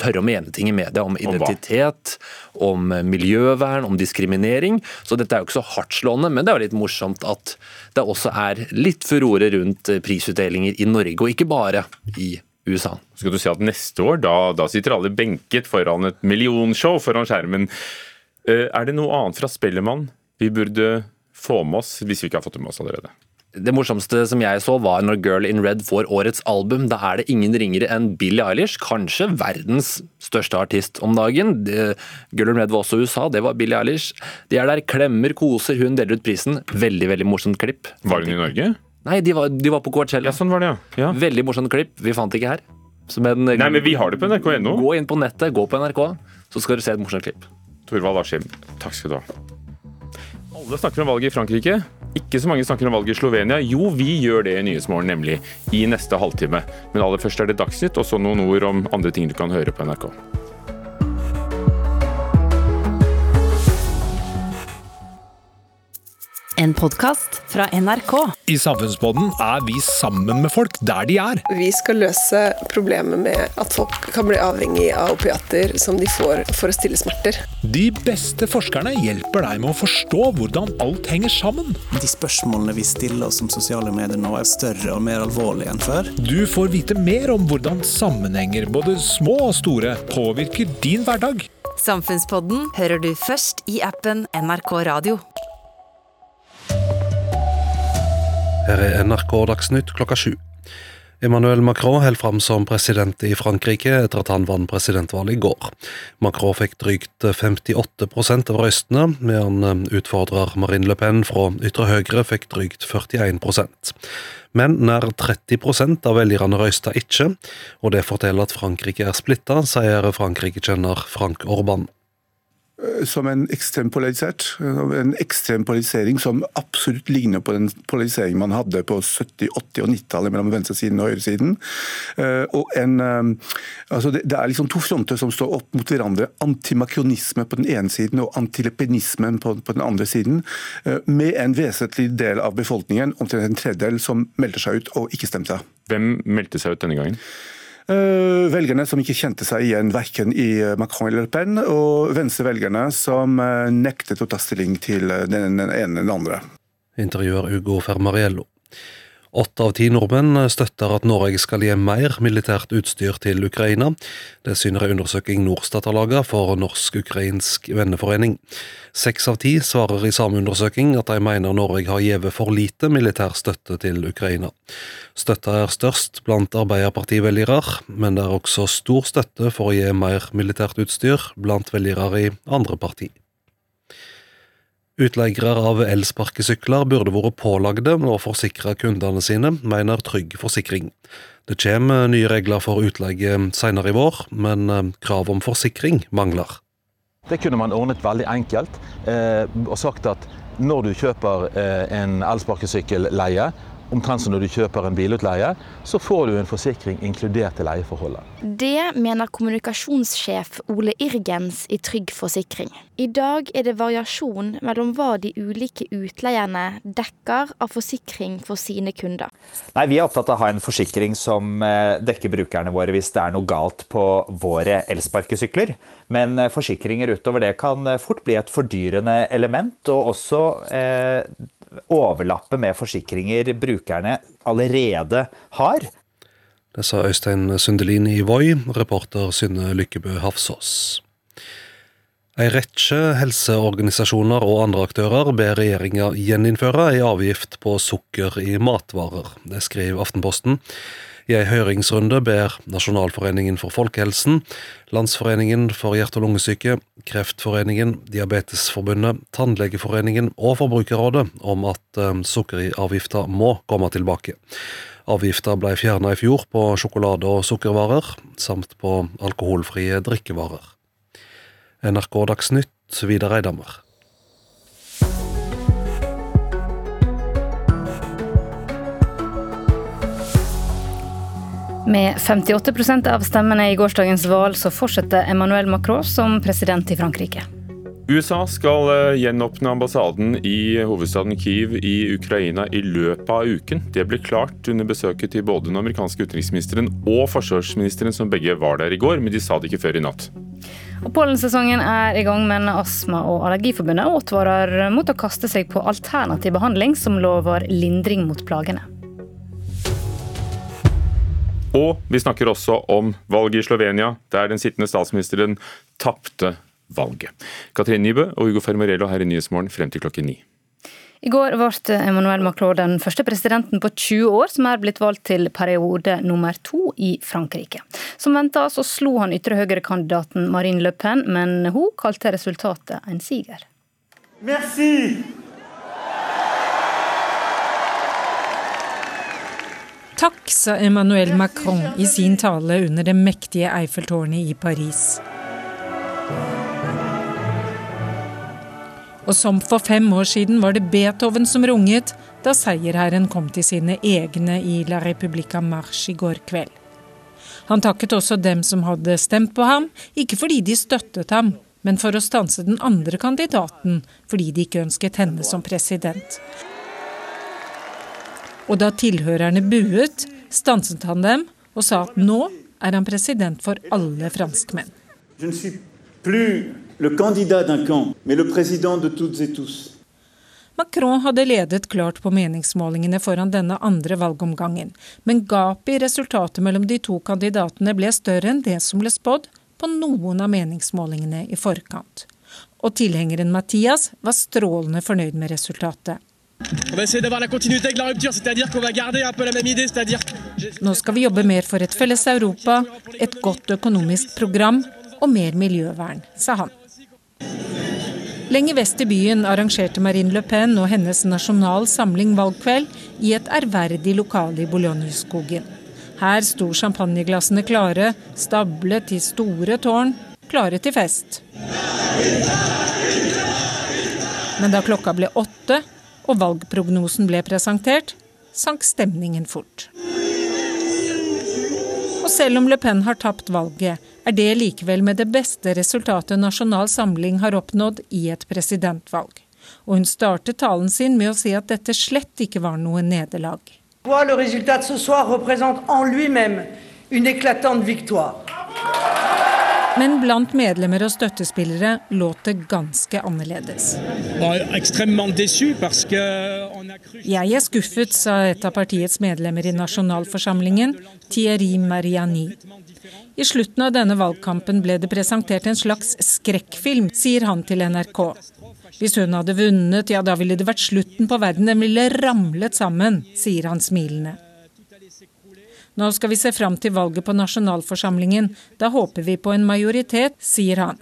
tørre å mene ting i media om identitet, om, om miljøvern, om diskriminering. Så dette er jo ikke så hardtslående, men det er jo litt morsomt at det også er litt furore rundt prisutdelinger i Norge, og ikke bare i USA. Skal du si at neste år, da, da sitter alle benket foran et millionshow foran skjermen. Eh, er det noe annet fra Spellemann vi burde få med oss, hvis vi ikke har fått det med oss allerede? Det morsomste som jeg så, var når Girl in Red får årets album. Da er det ingen ringere enn Billie Eilish, kanskje verdens største artist om dagen. Girl in Red var også USA, det var Billie Eilish. De er der, klemmer, koser, hun deler ut prisen. Veldig, veldig morsomt klipp. Var hun i Norge? Nei, de var, de var på Coachella. Ja, sånn var det, ja. ja. Veldig morsomt klipp. Vi fant det ikke her. En, Nei, men vi har det på nrk.no. Gå inn på nettet, gå på NRK, så skal du se et morsomt klipp. Torvald Askim, takk skal du ha. Alle snakker om valget i Frankrike. Ikke så mange snakker om valget i Slovenia. Jo, vi gjør det i Nyhetsmorgen, nemlig i neste halvtime. Men aller først er det Dagsnytt, og så noen ord om andre ting du kan høre på NRK. En podkast fra NRK. I Samfunnspodden er vi sammen med folk der de er. Vi skal løse problemet med at folk kan bli avhengig av opiater som de får for å stille smerter. De beste forskerne hjelper deg med å forstå hvordan alt henger sammen. De spørsmålene vi stiller oss om sosiale medier nå er større og mer alvorlige enn før. Du får vite mer om hvordan sammenhenger, både små og store, påvirker din hverdag. Samfunnspodden hører du først i appen NRK Radio. Her er NRK Dagsnytt klokka sju. Emmanuel Macron holder fram som president i Frankrike etter at han vant presidentvalget i går. Macron fikk drygt 58% av røystene, mens utfordrer Marine Le Pen fra ytre høyre fikk drygt 41% Men nær 30% av velgerne røysta ikke, og det forteller at Frankrike er splitta, sier Frankrike-kjenner Frank Orban. Eh, som en ekstrem polarisert. En ekstrem polarisering som absolutt ligner på den polariseringen man hadde på 70-, 80- og 90-tallet mellom venstresiden og høyresiden. Eh, og en, eh, altså det, er liksom to fronter som står opp mot hverandre. Antimakronisme på den ene siden og antilepinismen på, på, den andre siden. Med en vesentlig del av befolkningen, omtrent en tredjedel, som meldte seg ut og ikke stemte. Hvem meldte seg ut denne gangen? Eh, velgerne som ikke kjente seg igjen verken i eh, Macron eller Le Pen, og venstrevelgerne som eh, nektet å ta stilling til den ene eller den andre. Intervjuer Ugo Fermariello. Åtte av ti nordmenn støtter at Norge skal gi mer militært utstyr til Ukraina. Det syner en undersøking Norstat har laget for Norsk-ukrainsk venneforening. Seks av ti svarer i samme undersøking at de mener Norge har gitt for lite militær støtte til Ukraina. Støtta er størst blant Arbeiderpartivelgere, men det er også stor støtte for å gi mer militært utstyr blant velgere i andre partier. Utleiere av elsparkesykler burde vært pålagde å forsikre kundene sine, mener Trygg Forsikring. Det kommer nye regler for utleie senere i vår, men eh, krav om forsikring mangler. Det kunne man ordnet veldig enkelt eh, og sagt at når du kjøper eh, en elsparkesykkelleie, omtrent som når du kjøper en bilutleie, så får du en forsikring inkludert i leieforholdet. Det mener kommunikasjonssjef Ole Irgens i Trygg Forsikring. I dag er det variasjon mellom hva de ulike utleierne dekker av forsikring for sine kunder. Nei, Vi er opptatt av å ha en forsikring som eh, dekker brukerne våre hvis det er noe galt på våre elsparkesykler. Men eh, forsikringer utover det kan eh, fort bli et fordyrende element, og også eh, overlappe med forsikringer brukerne allerede har. Det sa Øystein Sundelin i Voi, reporter Synne Lykkebø Hafsås. En rekke helseorganisasjoner og andre aktører ber regjeringa gjeninnføre en avgift på sukker i matvarer. Det skriver Aftenposten. I ei høringsrunde ber Nasjonalforeningen for folkehelsen, Landsforeningen for hjerte- og lungesyke, Kreftforeningen, Diabetesforbundet, Tannlegeforeningen og Forbrukerrådet om at eh, sukkeravgifta må komme tilbake. Avgifta ble fjerna i fjor på sjokolade- og sukkervarer, samt på alkoholfrie drikkevarer. NRK Dagsnytt, Vidar Eidhammer. Med 58 av stemmene i gårsdagens valg så fortsetter Emmanuel Macron som president i Frankrike. USA skal eh, gjenåpne ambassaden i hovedstaden Kiev i Ukraina i løpet av uken. Det ble klart under besøket til både den amerikanske utenriksministeren og forsvarsministeren, som begge var der i går, men de sa det ikke før i natt. Og Pollensesongen er i gang, men Astma- og Allergiforbundet advarer mot å kaste seg på alternativ behandling som lover lindring mot plagene. Og vi snakker også om valget i Slovenia, der den sittende statsministeren tapte valget. Katrine Nybø og Hugo Fermarello her i Nyhetsmorgen frem til klokken ni. I går ble Emmanuel Macron den første presidenten på 20 år som er blitt valgt til periode nummer to i Frankrike. Som venta så slo han ytre høyre-kandidaten Marine Le Pen, men hun kalte resultatet en siger. Merci! Takk, sa Emmanuel Macron i sin tale under det mektige Eiffeltårnet i Paris. Og som for fem år siden var det Beethoven som runget da seierherren kom til sine egne i La Repubblica Marche i går kveld. Han takket også dem som hadde stemt på ham, ikke fordi de støttet ham, men for å stanse den andre kandidaten, fordi de ikke ønsket henne som president. Og da tilhørerne buet, stanset han dem og sa at nå er han president for alle franskmenn. Macron hadde ledet klart på meningsmålingene foran denne andre valgomgangen, men gapet i resultatet mellom de to kandidatene ble større enn det som ble spådd på noen av meningsmålingene i forkant. Og tilhengeren Mathias var strålende fornøyd med resultatet. Nå skal vi jobbe mer for et felles Europa, et godt økonomisk program og mer miljøvern, sa han. Lenger vest i byen arrangerte Marine Le Pen og hennes Nasjonal Samling valgkveld i et ærverdig lokale i Boulogne-skogen. Her sto champagneglassene klare, stablet i store tårn, klare til fest. Men da klokka ble åtte og valgprognosen ble presentert, sank stemningen fort. Og selv om Le Pen har tapt valget, er det likevel med det beste resultatet Nasjonal Samling har oppnådd i et presidentvalg. Og hun startet talen sin med å si at dette slett ikke var noe nederlag. Le résultat de ce soir représente en lui-même. Men blant medlemmer og støttespillere låt det ganske annerledes. Jeg er skuffet, sa et av partiets medlemmer i nasjonalforsamlingen, Thierry Mariani. I slutten av denne valgkampen ble det presentert en slags skrekkfilm, sier han til NRK. Hvis hun hadde vunnet, ja da ville det vært slutten på verden, den ville ramlet sammen, sier han smilende. Nå skal vi se fram til valget på nasjonalforsamlingen. Da håper vi på en majoritet, sier han.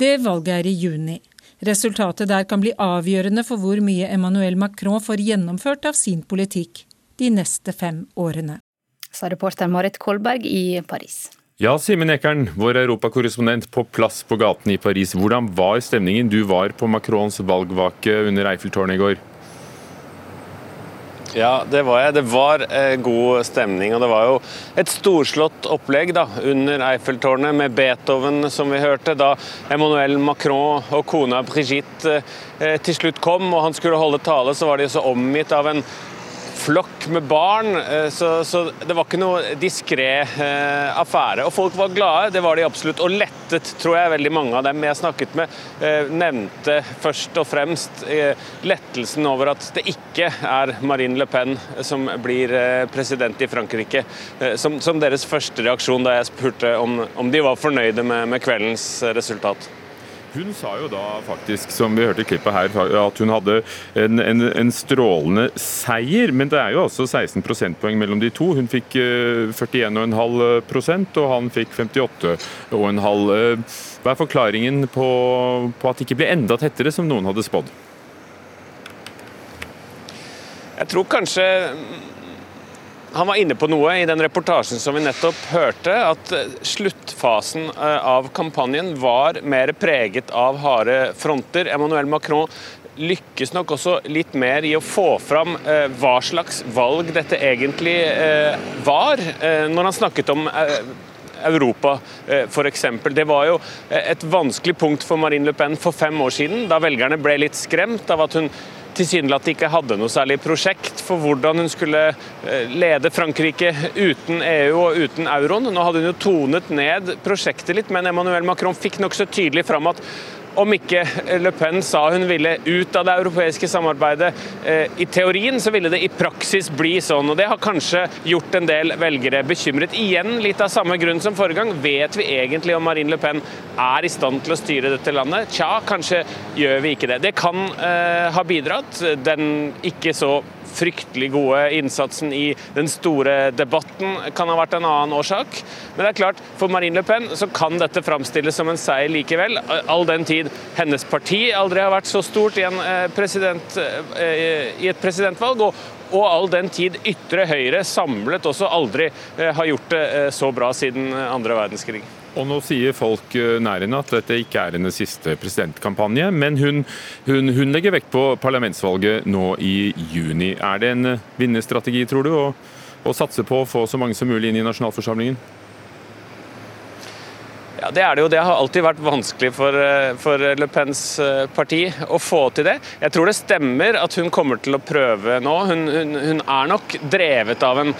Det valget er i juni. Resultatet der kan bli avgjørende for hvor mye Emmanuel Macron får gjennomført av sin politikk de neste fem årene. Sa reporter Marit Kolberg i Paris. Ja, Simen Ekern, vår europakorrespondent på plass på gaten i Paris. Hvordan var stemningen? Du var på Macrons valgvake under Eiffeltårnet i går. Ja, det var jeg. Det var eh, god stemning. Og det var jo et storslått opplegg da, under Eiffeltårnet med Beethoven, som vi hørte, da Emmanuel Macron og kona Brigitte eh, til slutt kom og han skulle holde tale, så var de så omgitt av en flokk med barn, eh, så, så, det var ikke noe diskré eh, affære. Og folk var glade, det var de absolutt. Og lettet, tror jeg veldig mange av dem jeg snakket med, eh, nevnte først og fremst lettelsen over at det ikke er Marine Le Pen som blir president i Frankrike, som, som, deres første reaksjon da jeg spurte om, om de var fornøyde med, med kveldens resultat. Hun sa jo da faktisk, som vi hørte i klippet her, at hun hadde en, en, en, strålende seier. Men det er jo altså 16 prosentpoeng mellom de to. Hun fikk 41,5% og han fikk 58,5 Hva er forklaringen på, på at det ikke ble enda tettere, som noen hadde spådd? Jeg tror kanskje han var inne på noe i den reportasjen som vi nettopp hørte, at eh, sluttfasen eh, av kampanjen var mer preget av harde fronter. Emmanuel Macron lykkes nok også litt mer i å få fram eh, hva slags valg dette egentlig var, når han snakket om Europa, f.eks. Det var jo et vanskelig punkt for Marine Le Pen for fem år siden, da velgerne ble litt skremt av at hun tilsynelatende ikke hadde noe særlig prosjekt for hvordan hun skulle eh, lede Frankrike uten EU og uten euroen. Nå hadde hun jo tonet ned prosjektet litt, men Emmanuel Macron fikk nokså tydelig fram at om ikke Le Pen sa hun ville ut av det europeiske samarbeidet eh, i teorien, så ville det i praksis bli sånn. og Det har kanskje gjort en del velgere bekymret. Igjen litt av samme grunn som forrige gang. Vet vi egentlig om Marine Le Pen er i stand til å styre dette landet? Tja, kanskje gjør vi ikke det. Det kan eh, ha bidratt. Den ikke så fryktelig gode innsatsen i den store debatten kan ha vært en annen årsak. Men det er klart, for Marine Le Pen så kan dette framstilles som en seier likevel, all den tid hennes parti aldri har vært så stort i, eh, eh, i et presidentvalg. og og all den tid ytre høyre samlet også aldri eh, har gjort det så bra siden andre verdenskrig. Og nå sier folk eh, nær henne at dette ikke er hennes siste presidentkampanje, men hun, hun, hun, legger vekt på parlamentsvalget nå i juni. Er det en eh, vinnerstrategi, tror du, å, å satse på å få så mange som mulig inn i nasjonalforsamlingen? Ja, Det er det jo. Det har alltid vært vanskelig for, eh, for, Le Pens parti å få til det. Jeg tror det stemmer at hun kommer til å prøve nå. Hun, hun, hun er nok drevet av en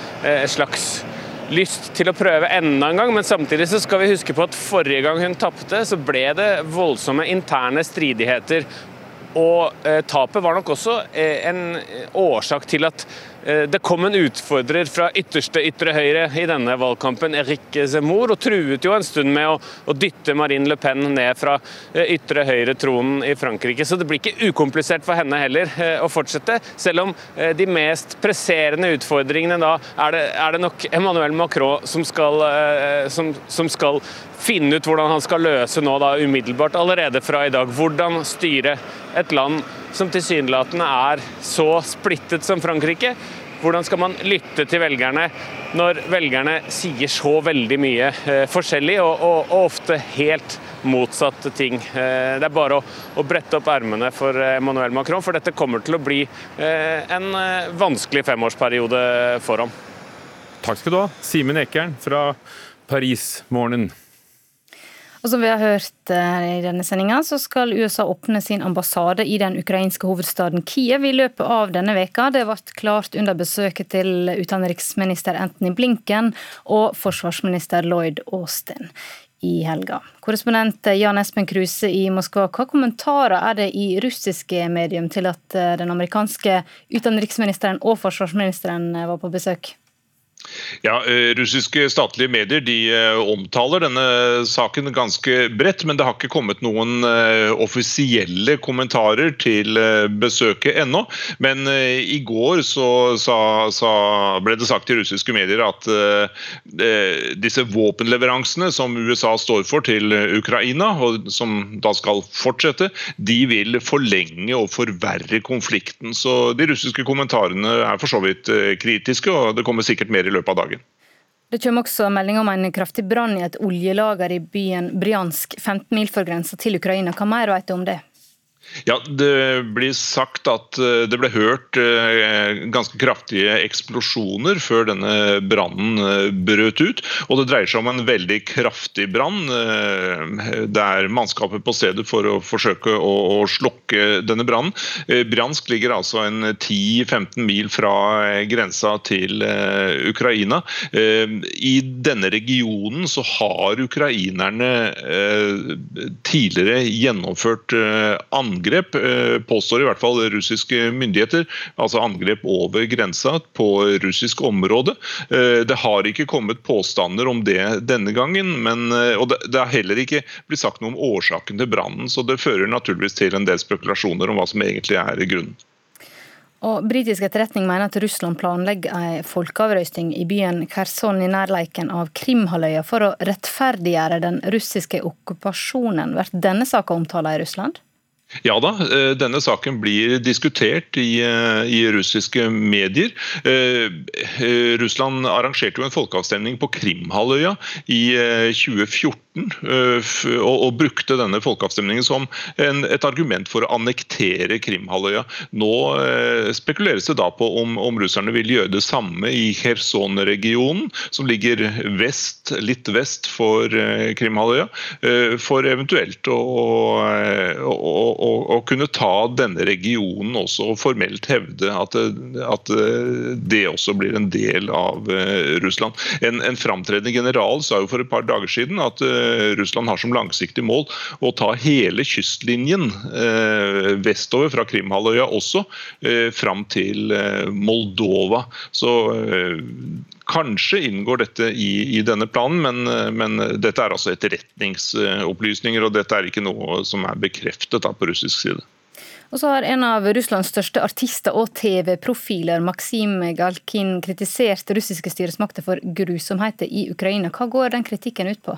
slags lyst til å prøve enda en gang, men samtidig så skal vi huske på at forrige gang hun tapte, så ble det voldsomme interne stridigheter. Og eh, tapet var nok også eh, en årsak til at det kom en utfordrer fra ytterste ytre høyre i denne valgkampen, Eric Zemmour, og truet jo en stund med å, å dytte Marine Le Pen ned fra eh, ytre høyre-tronen i Frankrike. Så det blir ikke ukomplisert for henne heller eh, å fortsette, selv om de mest presserende utfordringene da er det, er det nok Emmanuel Macron som skal, som, som skal finne ut hvordan han skal løse nå da umiddelbart, allerede fra i dag. Hvordan styre et land som tilsynelatende er så splittet som Frankrike. Hvordan skal man lytte til velgerne når velgerne sier så veldig mye eh, forskjellig, og, og, og, ofte helt motsatte ting? Eh, det er bare å, å brette opp ermene for Emmanuel Macron, for dette kommer til å bli eh, en eh, vanskelig femårsperiode for ham. Takk skal du ha, Simen Ekern fra Paris-morgenen. Og som vi har hørt eh, i denne sendinga, så skal USA åpne sin ambassade i den ukrainske hovedstaden Kiev i løpet av denne veka. Det ble klart under besøket til utenriksminister Anthony Blinken og forsvarsminister Lloyd Austin i helga. Korrespondent Jan Espen Kruse i Moskva, hva kommentarer er det i russiske medium til at eh, den amerikanske utenriksministeren og forsvarsministeren eh, var på besøk? Ja, eh, Russiske statlige medier de eh, omtaler denne saken ganske bredt, men det har ikke kommet noen eh, offisielle kommentarer til besøket ennå. Men i går så, sa, sa, ble det sagt i russiske medier at disse våpenleveransene som USA står for til Ukraina, og som da skal fortsette, de vil forlenge og forverre konflikten. Så de russiske kommentarene er for så vidt kritiske, og det kommer sikkert mer i løpet av dagen. Det kommer også melding om en kraftig brann i et oljelager i byen Bryansk, 15 mil fra grensa til Ukraina. Hva mer vet du om det? Ja, Det blir sagt at eh, det ble hørt eh, ganske kraftige eksplosjoner før denne brannen eh, brøt ut. Og det dreier seg om en veldig kraftig brann. Det er mannskapet på stedet for å forsøke å slokke denne brannen. Bransk ligger altså en 10-15 mil fra grensa til Ukraina. I denne regionen så har ukrainerne tidligere gjennomført angrep angrep, eh, påstår i hvert fall russiske myndigheter. Altså angrep over grensa på russisk område. Eh, det har ikke kommet påstander om det denne gangen, men, eh, og det har heller ikke blitt sagt noe om årsaken til brannen. Så det fører naturligvis til en del spekulasjoner om hva som egentlig er grunnen. Og Britisk etterretning mener at Russland planlegger en folkeavrøsting i byen Kherson i nærleiken av Krimhalvøya for å rettferdiggjøre den russiske okkupasjonen. Blir denne saka omtalt i Russland? Ja da, eh, denne saken blir diskutert i, eh, i, russiske medier. Eh, Russland arrangerte jo en folkeavstemning på Krimhalvøya i 2014 og, og, brukte denne folkeavstemningen som en, et argument for å annektere Krimhalvøya. Nå spekuleres det da på om, om russerne vil gjøre det samme i Kherson-regionen, som ligger vest, litt vest for Krimhalvøya, for eventuelt å, å å, å, kunne ta denne regionen også og formelt hevde at, at, det også blir en del av uh, Russland. En, en framtredende general sa jo for et par dager siden at uh, Russland har som langsiktig mål å ta hele kystlinjen vestover fra Krimhalvøya også, fram til Moldova. Så Kanskje inngår dette i, i denne planen, men, men, dette er altså etterretningsopplysninger. og Dette er ikke noe som er bekreftet da, på russisk side. Og så har en av Russlands største artister og TV-profiler, Maksim Galkin, kritisert russiske styresmakter for grusomheter i Ukraina. Hva går den kritikken ut på?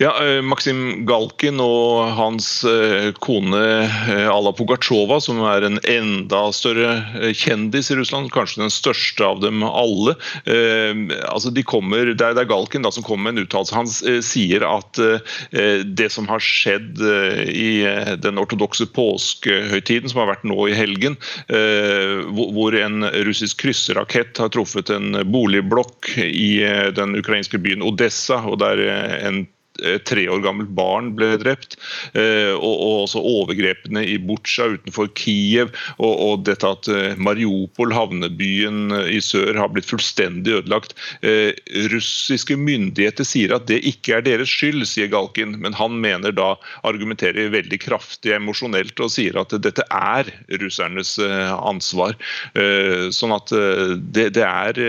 Ja, eh, Maksim Galkin og hans eh, kone Ala Alla Pugatsjova, som er en enda større kjendis i Russland, kanskje den største av dem alle. altså de kommer, Det er Galkin da som kommer med en uttalelse. Han sier at det som har skjedd i den ortodokse påskehøytiden, som har vært nå i helgen, hvor en russisk krysserakett har truffet en boligblokk i den ukrainske byen Odessa, og der en Eh, tre år gammelt barn ble drept. Eh, og, og også overgrepene i Butsja utenfor Kiev. Og, og, dette at eh, Mariupol, havnebyen i sør, har blitt fullstendig ødelagt. Russiske myndigheter sier at det ikke er deres skyld, sier Galkin. Men han mener da, argumenterer veldig kraftig emosjonelt og sier at dette er russernes ansvar. Sånn at det, det er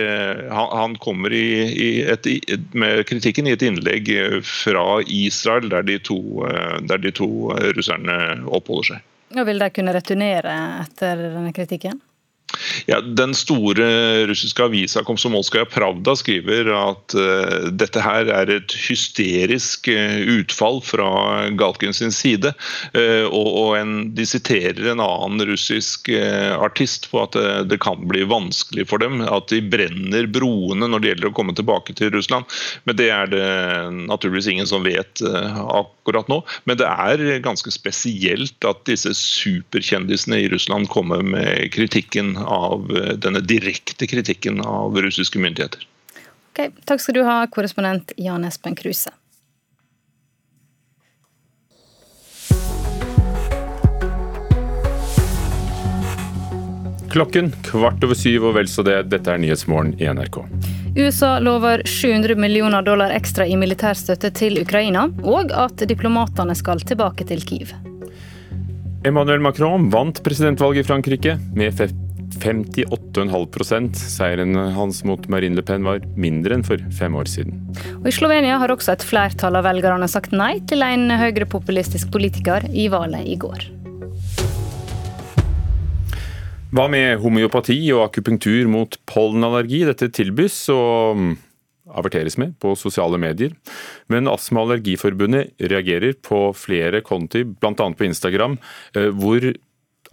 Han kommer i, i et, med kritikken i et innlegg fra fra Israel, der de to, eh, der de to russerne oppholder seg. Og vil de kunne returnere etter denne kritikken? Ja, Den store russiske avisa Komsomolskaja Pravda skriver at uh, dette her er et hysterisk uh, utfall fra Galkin sin side. Uh, og, og en, De siterer en annen russisk artist på at det kan bli vanskelig for dem. At de brenner broene når det gjelder å komme tilbake til Russland. Men det er det naturligvis ingen som vet akkurat nå. Men det er ganske spesielt at disse superkjendisene i Russland kommer med kritikken av eh, denne direkte kritikken av russiske myndigheter. Ok, Takk skal du ha, korrespondent Jan Espen Kruse. Klokken kvart over syv og vel så det. Dette er Nyhetsmorgen i NRK. USA lover 700 millioner dollar ekstra i militærstøtte til Ukraina, og at diplomatene skal tilbake til Kiev. Emmanuel Macron vant presidentvalget i Frankrike med 58,5% Seieren hans mot Marine Le Pen var mindre enn for fem år siden. Og I Slovenia har også et flertall av velgerne sagt nei til en høyrepopulistisk politiker i valget i går. Hva med homeopati og akupunktur mot pollenallergi? Dette tilbys og mm, averteres med på sosiale medier. Men Astma- og Allergiforbundet reagerer på flere konti, bl.a. på Instagram, eh, hvor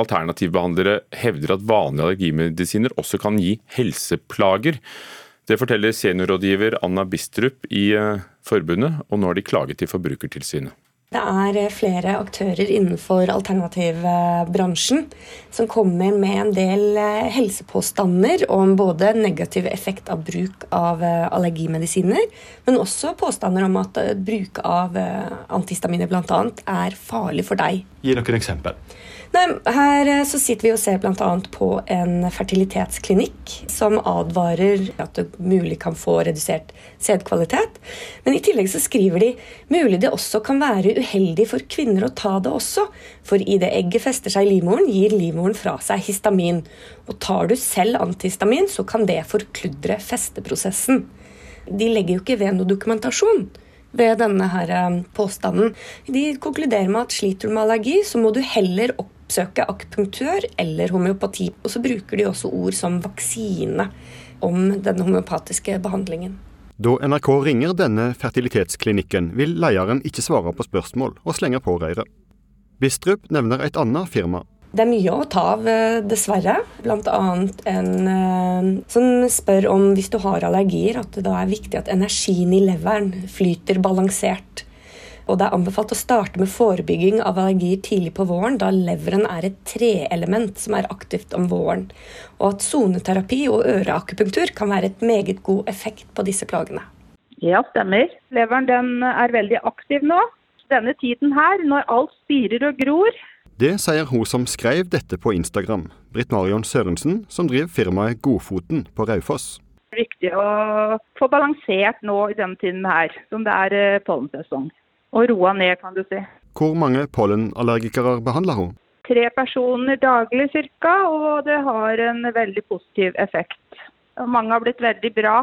alternativbehandlere hevder at vanlige allergimedisiner også kan gi helseplager. Det forteller seniorrådgiver Anna Bistrup i eh, forbundet, og nå har de klaget til Forbrukertilsynet. Det er eh, flere aktører innenfor alternativbransjen som kommer med en del eh, helsepåstander om både negativ effekt av bruk av allergimedisiner, men også påstander om at bruk av antihistaminer bl.a. er farlig for deg. Gi noen eksempel. Nei, her eh, så sitter vi og ser bl.a. på en fertilitetsklinikk som advarer at du mulig kan få redusert sædkvalitet. Men i tillegg så skriver de mulig det også kan være uheldig for kvinner å ta det også. For i det egget fester seg i livmoren, gir livmoren fra seg histamin. Og tar du selv antihistamin, så kan det forkludre festeprosessen. De legger jo ikke ved noe dokumentasjon ved denne her eh, påstanden. De konkluderer med at sliter du med allergi, så må du heller opp oppsøke akupunktør eller homeopati. Og så bruker de også ord som vaksine om den homeopatiske behandlingen. Da NRK ringer denne fertilitetsklinikken, vil lederen ikke svare på spørsmål, og slenger på røret. Bistrup nevner et annet firma. Det er mye å ta av, eh, dessverre. Bl.a. en eh, som spør om hvis du har allergier, at det da er viktig at energien i leveren flyter balansert. Og det er anbefalt å starte med forebygging av allergier tidlig på våren, da leveren er et treelement som er aktivt om våren. Og at soneterapi og øreakupunktur kan være et meget god effekt på disse plagene. Ja, stemmer. Leveren den er veldig aktiv nå. Denne tiden her, når alt spirer og gror. Det sier hun som skrev dette på Instagram, Britt Marion Sørensen, som driver firmaet Godfoten på Raufoss. Det er viktig å få balansert nå i denne tiden her, som det er eh, pollensesong og roa ned, kan du si. Hvor mange pollenallergikere behandler hun? Tre personer daglig ca., og det har en veldig positiv effekt. Mange har blitt veldig bra.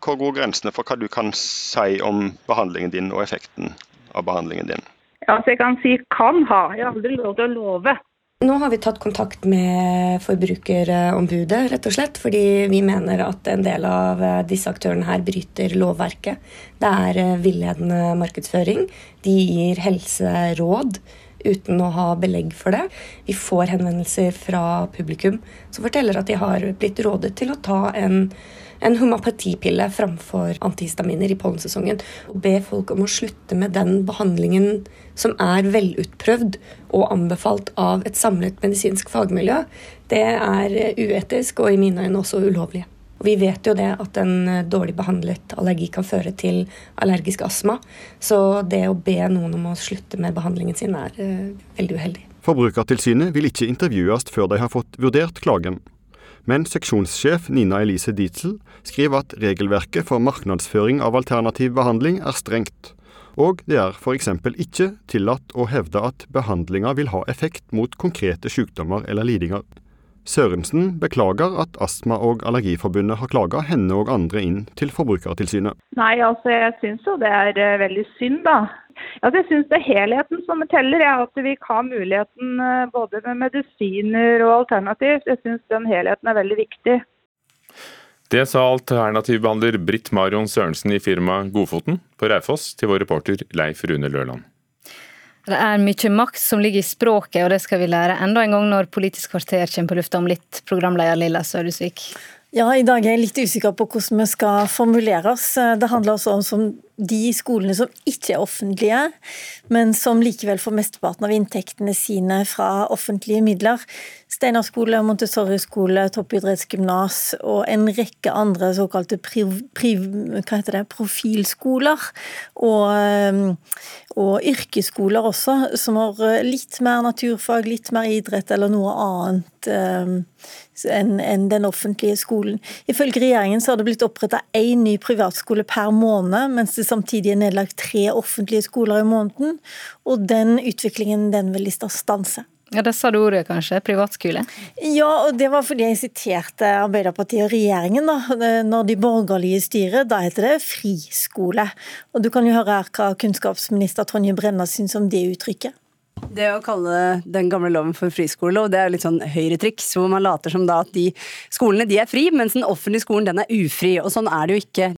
Hvor går grensene for hva du kan si om behandlingen din og effekten av behandlingen din? Ja, så Jeg kan si kan ha, jeg har aldri lov til å love. Nå har vi tatt kontakt med Forbrukerombudet, rett og slett, fordi vi mener at en del av disse aktørene her bryter lovverket. Det er eh, villedende markedsføring. De gir helseråd uten å ha belegg for det. Vi får henvendelser fra publikum som forteller at de har blitt rådet til å ta en en homopatipille framfor antihistaminer i pollensesongen. Og be folk om å slutte med den behandlingen som er velutprøvd og anbefalt av et samlet medisinsk fagmiljø, det er uetisk og i mine øyne også ulovlig. Og Vi vet jo det at en dårlig behandlet allergi kan føre til allergisk astma. Så det å be noen om å slutte med behandlingen sin er uh, veldig uheldig. Forbrukertilsynet vil ikke intervjues før de har fått vurdert klagen. Men seksjonssjef Nina Elise Dietzel skriver at regelverket for markedsføring av alternativ behandling er strengt, og det er f.eks. ikke tillatt å hevde at behandlinga vil ha effekt mot konkrete sykdommer eller lidinger. Sørensen beklager at Astma- og Allergiforbundet har klaga henne og andre inn til Forbrukertilsynet. Nei, altså jeg syns jo det er eh, veldig synd, da. Altså, jeg syns det er helheten som teller. Jeg, at vi har muligheten eh, både med medisiner og alternativ. Jeg syns den helheten er veldig viktig. Det sa alternativbehandler Britt Marion Sørensen i firmaet Godfoten på Raufoss til vår reporter Leif Rune Lørland. Det er mye makt som ligger i språket, og det skal vi lære enda en gang når Politisk kvarter kommer på lufta om litt, programleder Lilla Sødusvik. Ja, i dag er jeg litt usikker på hvordan vi skal formulere oss. Det handler også om de skolene som ikke er offentlige, men som likevel får mesteparten av inntektene sine fra offentlige midler. Steinar skole, Montessori-skole, toppidrettsgymnas og en rekke andre såkalte priv, priv, det, profilskoler. Og, og, yrkesskoler også, som har litt mer naturfag, litt mer idrett eller noe annet eh, enn en den offentlige skolen. Ifølge regjeringen så har det blitt oppretta én ny privatskole per måned, mens det samtidig er nedlagt tre offentlige skoler i måneden. Og den utviklingen den vil de stanse. Ja, Det sa du ordet, kanskje? Privatskole? Ja, og det var fordi jeg siterte Arbeiderpartiet og regjeringen. da. Når de borgerlige styrer, da heter det friskole. Og du kan jo høre her hva kunnskapsminister Tonje Brenna syns om det uttrykket. Det å kalle den gamle loven for friskole, og det er litt sånn høyretriks, hvor man later som da at de skolene de er fri, mens den offentlige skolen den er ufri. Og sånn er det jo ikke.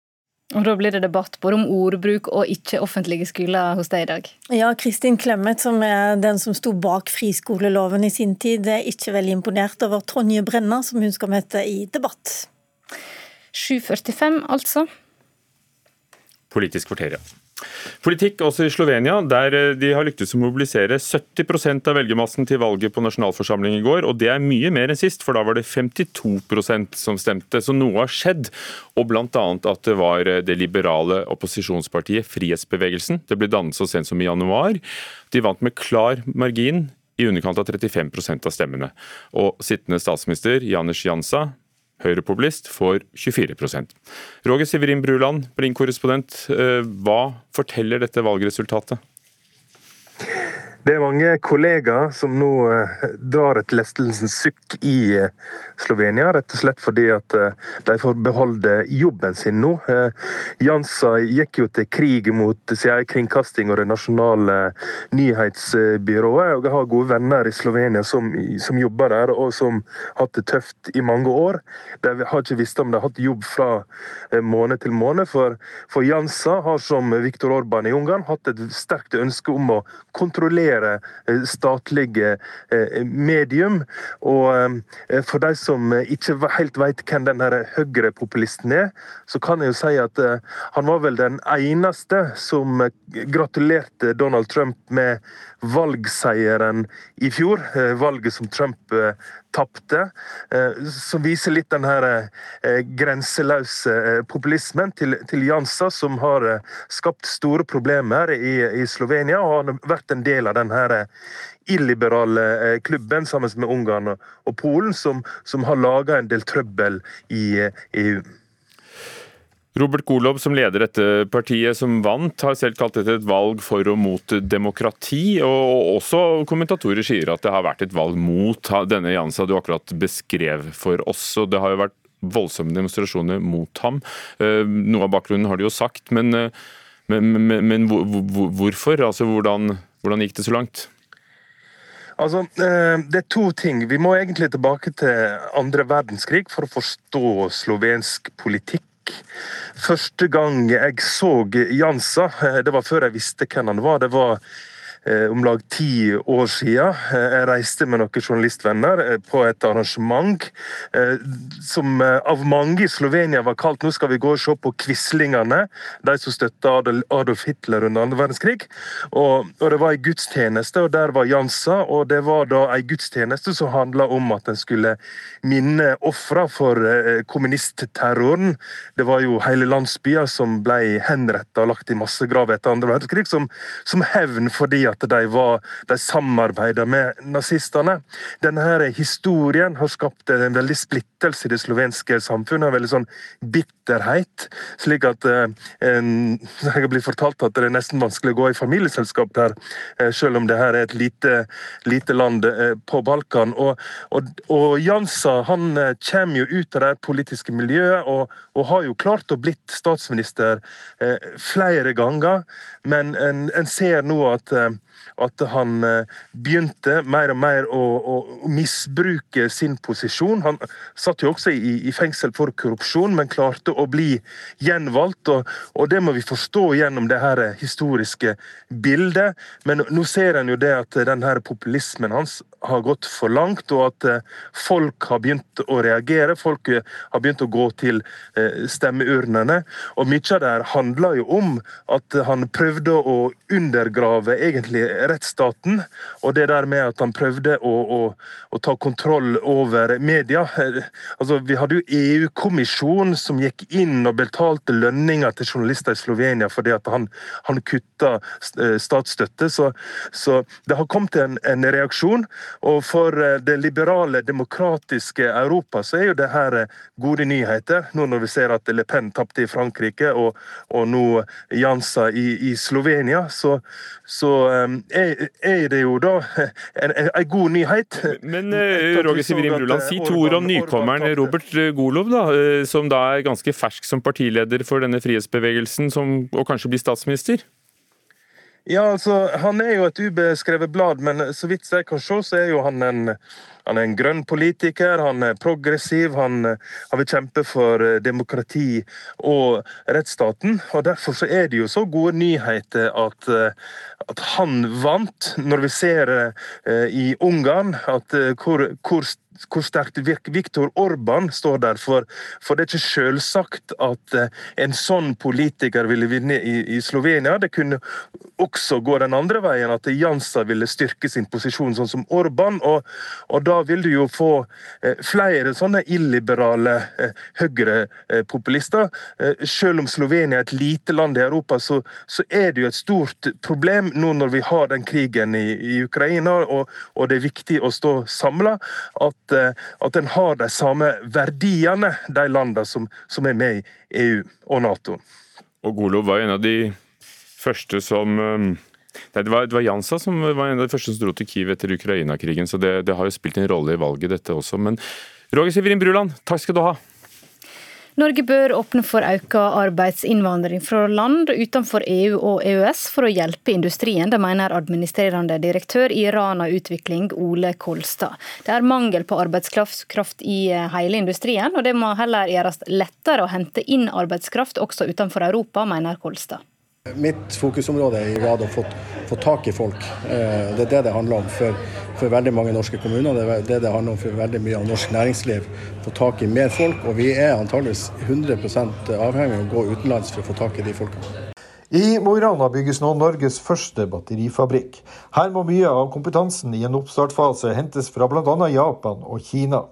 Og Da blir det debatt både om ordbruk og ikke-offentlige skoler hos deg i dag. Ja, Kristin Clemet, som er den som sto bak friskoleloven i sin tid, er ikke veldig imponert over Tonje Brenna, som hun skal møte i debatt. 7.45, altså. Politisk kvarter, ja. Politikk også i Slovenia, der eh, de har lyktes å mobilisere 70% av velgermassen til valget på nasjonalforsamling i går. og Det er mye mer enn sist, for da var det 52% som stemte. Så noe har skjedd. Og bl.a. at det var eh, det liberale opposisjonspartiet Frihetsbevegelsen. Det ble dannet så sent som i januar. De vant med klar margin i underkant av 35% av stemmene. Og sittende statsminister Janis Jansa høyrepopulist, får 24% Roger Siverin Bruland, Blink-korrespondent. Eh, hva forteller dette valgresultatet? Det er mange kollegaer som nå eh, drar et lestelsens sukk i eh, Slovenia, rett og slett fordi at eh, de får beholde jobben sin nå. Jansa gikk jo til krig mot sin kringkasting og det nasjonale nyhetsbyrået. og Jeg har gode venner i Slovenia som, som, jobber der, og som har hatt det tøft i mange år. De har ikke visst om de har hatt jobb fra måned til måned, for, for Jansa har som Viktor Orban i Ungarn hatt et sterkt ønske om å kontrollere flere eh, statlige eh, medium. Og eh, for de som ikke helt vet hvem den høyrepopulisten er, så kan jeg jo si at han var vel den eneste som gratulerte Donald Trump med valgseieren i fjor. Valget som Trump tapte. Som viser litt den her grenseløse populismen til, til Jansa, som har skapt store problemer i, i Slovenia. og har vært en del av denne illiberale eh, klubben sammen med Ungarn og Polen, som, som har laga en del trøbbel i EU. Eh, Robert Golob, som leder dette partiet som vant, har selv kalt dette et valg for og mot demokrati. og Også kommentatorer sier at det har vært et valg mot denne Jansa du akkurat beskrev for oss. og Det har jo vært voldsomme demonstrasjoner mot ham. Eh, noe av bakgrunnen har de jo sagt, men, men, men, men hvorfor? Altså, hvordan hvordan gikk det så langt? Altså, Det er to ting. Vi må egentlig tilbake til andre verdenskrig for å forstå slovensk politikk. Første gang jeg så Jansa, det var før jeg visste hvem han var. Det var Eh, om lag ti år siden. Eh, jeg reiste med noen journalistvenner eh, på et arrangement som av mange i Slovenia var kalt 'Nå skal vi gå og se på Quislingene', de som støtta Adolf Hitler under andre verdenskrig. Og, og, Det var ei gudstjeneste, og der var Jansa. og Det var da ei gudstjeneste som handla om at en skulle minne ofra for kommunistterroren. Det var jo hele landsbyer som ble henretta og lagt i massegrav etter andre verdenskrig, som, som hevn fordi at de, var, de samarbeida med nazistene. Denne historien har skapt en veldig splittelse i det slovenske samfunnet. En veldig sånn bitterhet. Slik at eh, [laughs] jeg har blitt fortalt at det er nesten vanskelig å gå i familieselskap der, eh, selv om det her er et lite, lite land eh, på Balkan. Og, og, og Jansa han kommer jo ut av det politiske miljøet og, og har jo klart å blitt statsminister flere ganger, men en, en ser nå at eh, at han eh, begynte mer og mer å, å, misbruke sin posisjon. Han satt jo også i, i fengsel for korrupsjon, men klarte å bli gjenvalgt. Og, og, det må vi forstå gjennom det her historiske bildet. Men nå ser en jo det at den her populismen hans har gått for langt, og at eh, folk har begynt å reagere. Folk eh, har begynt å gå til stemmeurnene. Og mye av det her handler jo om at han prøvde å undergrave egentlig rettsstaten. Og det der med at han prøvde å, å, å ta kontroll over media. Altså, vi hadde jo EU-kommisjon som gikk inn og betalte lønninger til journalister i Slovenia fordi at han, han kutta eh, statsstøtte. Så, så, det har kommet en, en, reaksjon. Og for eh, det liberale, demokratiske Europa så er jo det her eh, gode nyheter. Nå når vi ser at Le Pen tapte i Frankrike og, og nå Jansa i, i Slovenia, så, så er, er, det jo da [laughs] en, en god nyhet. Men uh, Roger Sivrim Bruland, si to ord om nykommeren Robert Golov, da, som da er ganske fersk som partileder for denne frihetsbevegelsen, som, og kanskje blir statsminister? Ja, altså, Han er jo et ubeskrevet blad, men så vidt jeg kan se, så er jo han en han er en grønn politiker, han er progressiv, han, han vil kjempe for eh, demokrati og rettsstaten. og Derfor så er det jo så gode nyheter at, eh, at han vant. Når vi ser i Ungarn at, hvor, hvor hvor sterkt Viktor Orban står der. For, for det er ikke selvsagt at eh, en sånn politiker ville vinne i, i, Slovenia. Det kunne også gå den andre veien, at Jansa ville styrke sin posisjon, sånn som Orban. Og, og da vil du jo få eh, flere sånne illiberale eh, høyrepopulister. Selv om Slovenia er et lite land i Europa, så, så, er det jo et stort problem nå når vi har den krigen i, i Ukraina, og, og, det er viktig å stå samla. At Eh, at, en har de samme verdiene, de landene som, som, er med i EU og Nato. Og Golov var en av de første som eh, Nei, det var, det var Jansa som var en av de første som dro til Kiev etter Ukraina-krigen, så det, det, har jo spilt en rolle i valget, dette også. Men Roger Severin Bruland, takk skal du ha. Norge bør åpne for økt arbeidsinnvandring fra land utenfor EU og EØS for å hjelpe industrien, det mener administrerende direktør i Rana Utvikling, Ole Kolstad. Det er mangel på arbeidskraft i hele industrien, og det må heller gjøres lettere å hente inn arbeidskraft også utenfor Europa, mener Kolstad. Mitt fokusområde er i grad å få, tak i folk. Eh, det er det det handler om for, for, veldig mange norske kommuner. Det er det det handler om for veldig mye av norsk næringsliv. Få tak i mer folk. Og vi er antageligvis 100% avhengig av å gå utenlands for å få tak i de folkene. I Mo i Rana bygges nå Norges første batterifabrikk. Her må mye av kompetansen i en oppstartfase hentes fra bl.a. Japan og Kina.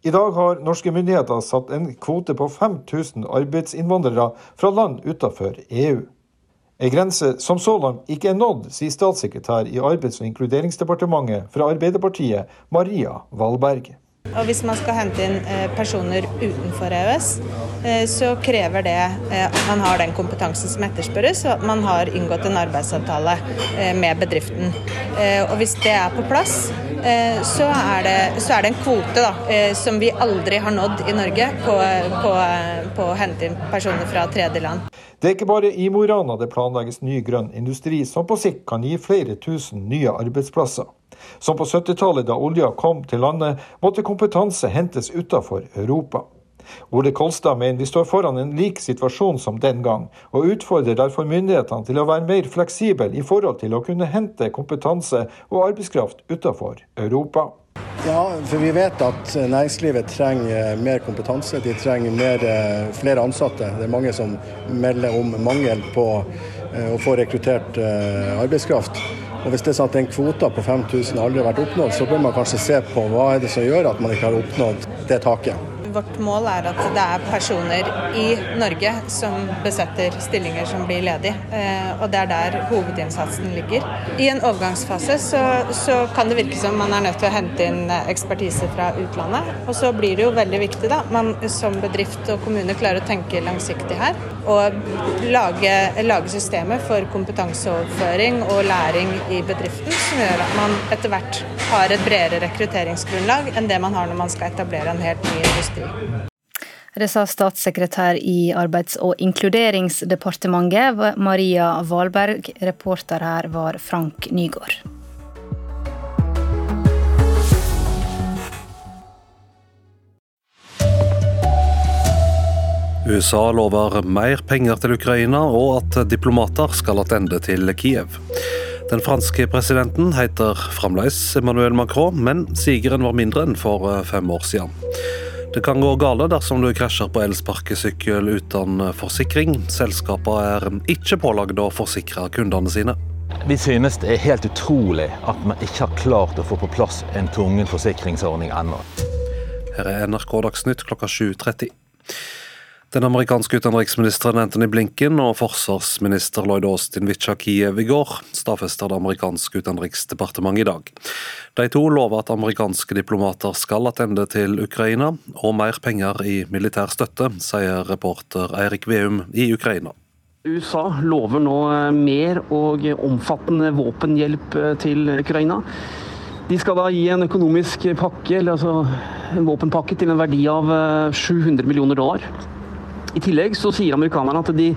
I dag har norske myndigheter satt en kvote på 5000 arbeidsinnvandrere fra land utenfor EU. En grense som så langt ikke er nådd, sier statssekretær i Arbeids- og inkluderingsdepartementet fra Arbeiderpartiet, Maria Valberg. Og Hvis man skal hente inn eh, personer utenfor EØS, eh, så krever det eh, at man har den kompetansen som etterspørres, og at man har inngått en arbeidsavtale med bedriften. Og Hvis det er på plass, så er det, så er det en kvote da, som vi aldri har nådd i Norge på, på, på å hente inn personer fra tredjeland. Det er ikke bare i Mo i Rana det planlegges ny grønn industri som på sikt kan gi flere tusen nye arbeidsplasser. Som på 70-tallet, da olja kom til landet, måtte kompetanse hentes utenfor Europa. Ole Kolstad mener vi står foran en lik situasjon som den gang, og utfordrer derfor myndighetene til å være mer fleksible i forhold til å kunne hente kompetanse og arbeidskraft utenfor Europa. Ja, for vi vet at næringslivet trenger mer kompetanse. De trenger mer, eh, flere ansatte. Det er mange som melder om mangel på eh, å få rekruttert eh, arbeidskraft. Og Hvis det er sånn at den kvota på 5000 aldri har vært oppnådd, så bør man kanskje se på hva er det som gjør at man ikke har oppnådd det taket. Vårt mål er at det er personer i Norge som besetter stillinger som blir ledige. Eh, og det er der hovedinnsatsen ligger. I en overgangsfase så, så, kan det virke som man er nødt til å hente inn ekspertise fra utlandet. Og så blir det jo veldig viktig da, man som bedrift og kommune klarer å tenke langsiktig her. Og lage, lage systemer for kompetanseoverføring og læring i bedriften som gjør at man etter hvert har et bredere rekrutteringsgrunnlag enn det man har når man skal etablere en helt ny industri. Det sa statssekretær i Arbeids- og inkluderingsdepartementet, Maria Valberg. Reporter her var Frank Nygaard. USA lover mer penger til Ukraina, og at diplomater skal tilbake til Kiev. Den franske presidenten heter fremdeles Emmanuel Macron, men sigeren var mindre enn for fem år siden. Det kan gå gale dersom du krasjer på elsparkesykkel uten forsikring. Selskapene er ikke pålagd å forsikre kundene sine. Vi synes det er helt utrolig at man ikke har klart å få på plass en tvungen forsikringsordning ennå. Her er NRK Dagsnytt klokka 7.30. Den amerikanske utenriksministeren Anthony Blinken og forsvarsminister Lloyd Austin Kiev i går, stadfester det amerikanske utenriksdepartementet i dag. De to lover at amerikanske diplomater skal tilbake til Ukraina, og mer penger i militær støtte, sier reporter Eirik Veum i Ukraina. USA lover nå mer og omfattende våpenhjelp til Ukraina. De skal da gi en økonomisk pakke, altså en våpenpakke til en verdi av 700 millioner dollar. I tillegg så sier amerikanerne at de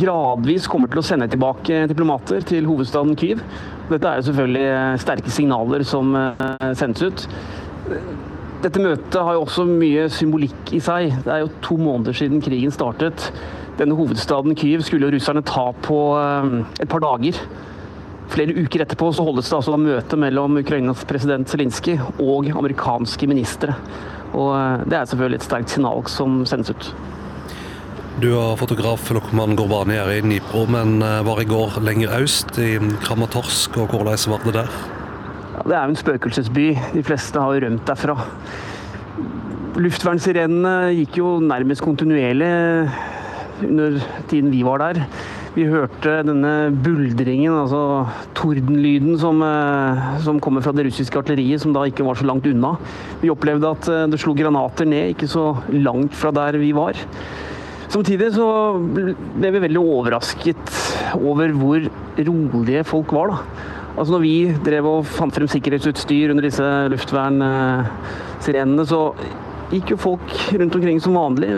gradvis kommer til å sende tilbake diplomater til hovedstaden Kyiv. Dette er jo selvfølgelig sterke signaler som sendes ut. Dette møtet har jo også mye symbolikk i seg. Det er jo to måneder siden krigen startet. Denne hovedstaden Kyiv skulle jo russerne ta på et par dager. Flere uker etterpå så holdes det altså møte mellom Ukrainas president Zelinskyj og amerikanske ministre. Og Det er selvfølgelig et sterkt signal som sendes ut. Du og fotograf Lokman Gorbani her i Dnipro, men var i går lenger øst, i Kramatorsk. og Hvordan var det der? Ja, det er jo en spøkelsesby. De fleste har jo rømt derfra. Luftvernsirenene gikk jo nærmest kontinuerlig under tiden vi var der. Vi hørte denne buldringen, altså tordenlyden som, som, kommer fra det russiske artilleriet, som da ikke var så langt unna. Vi opplevde at det slo granater ned, ikke så langt fra der vi var. Samtidig så ble vi veldig overrasket over hvor rolige folk var. da. Altså når vi drev og fant frem sikkerhetsutstyr under disse luftvernsirenene, så gikk jo folk rundt omkring som vanlig.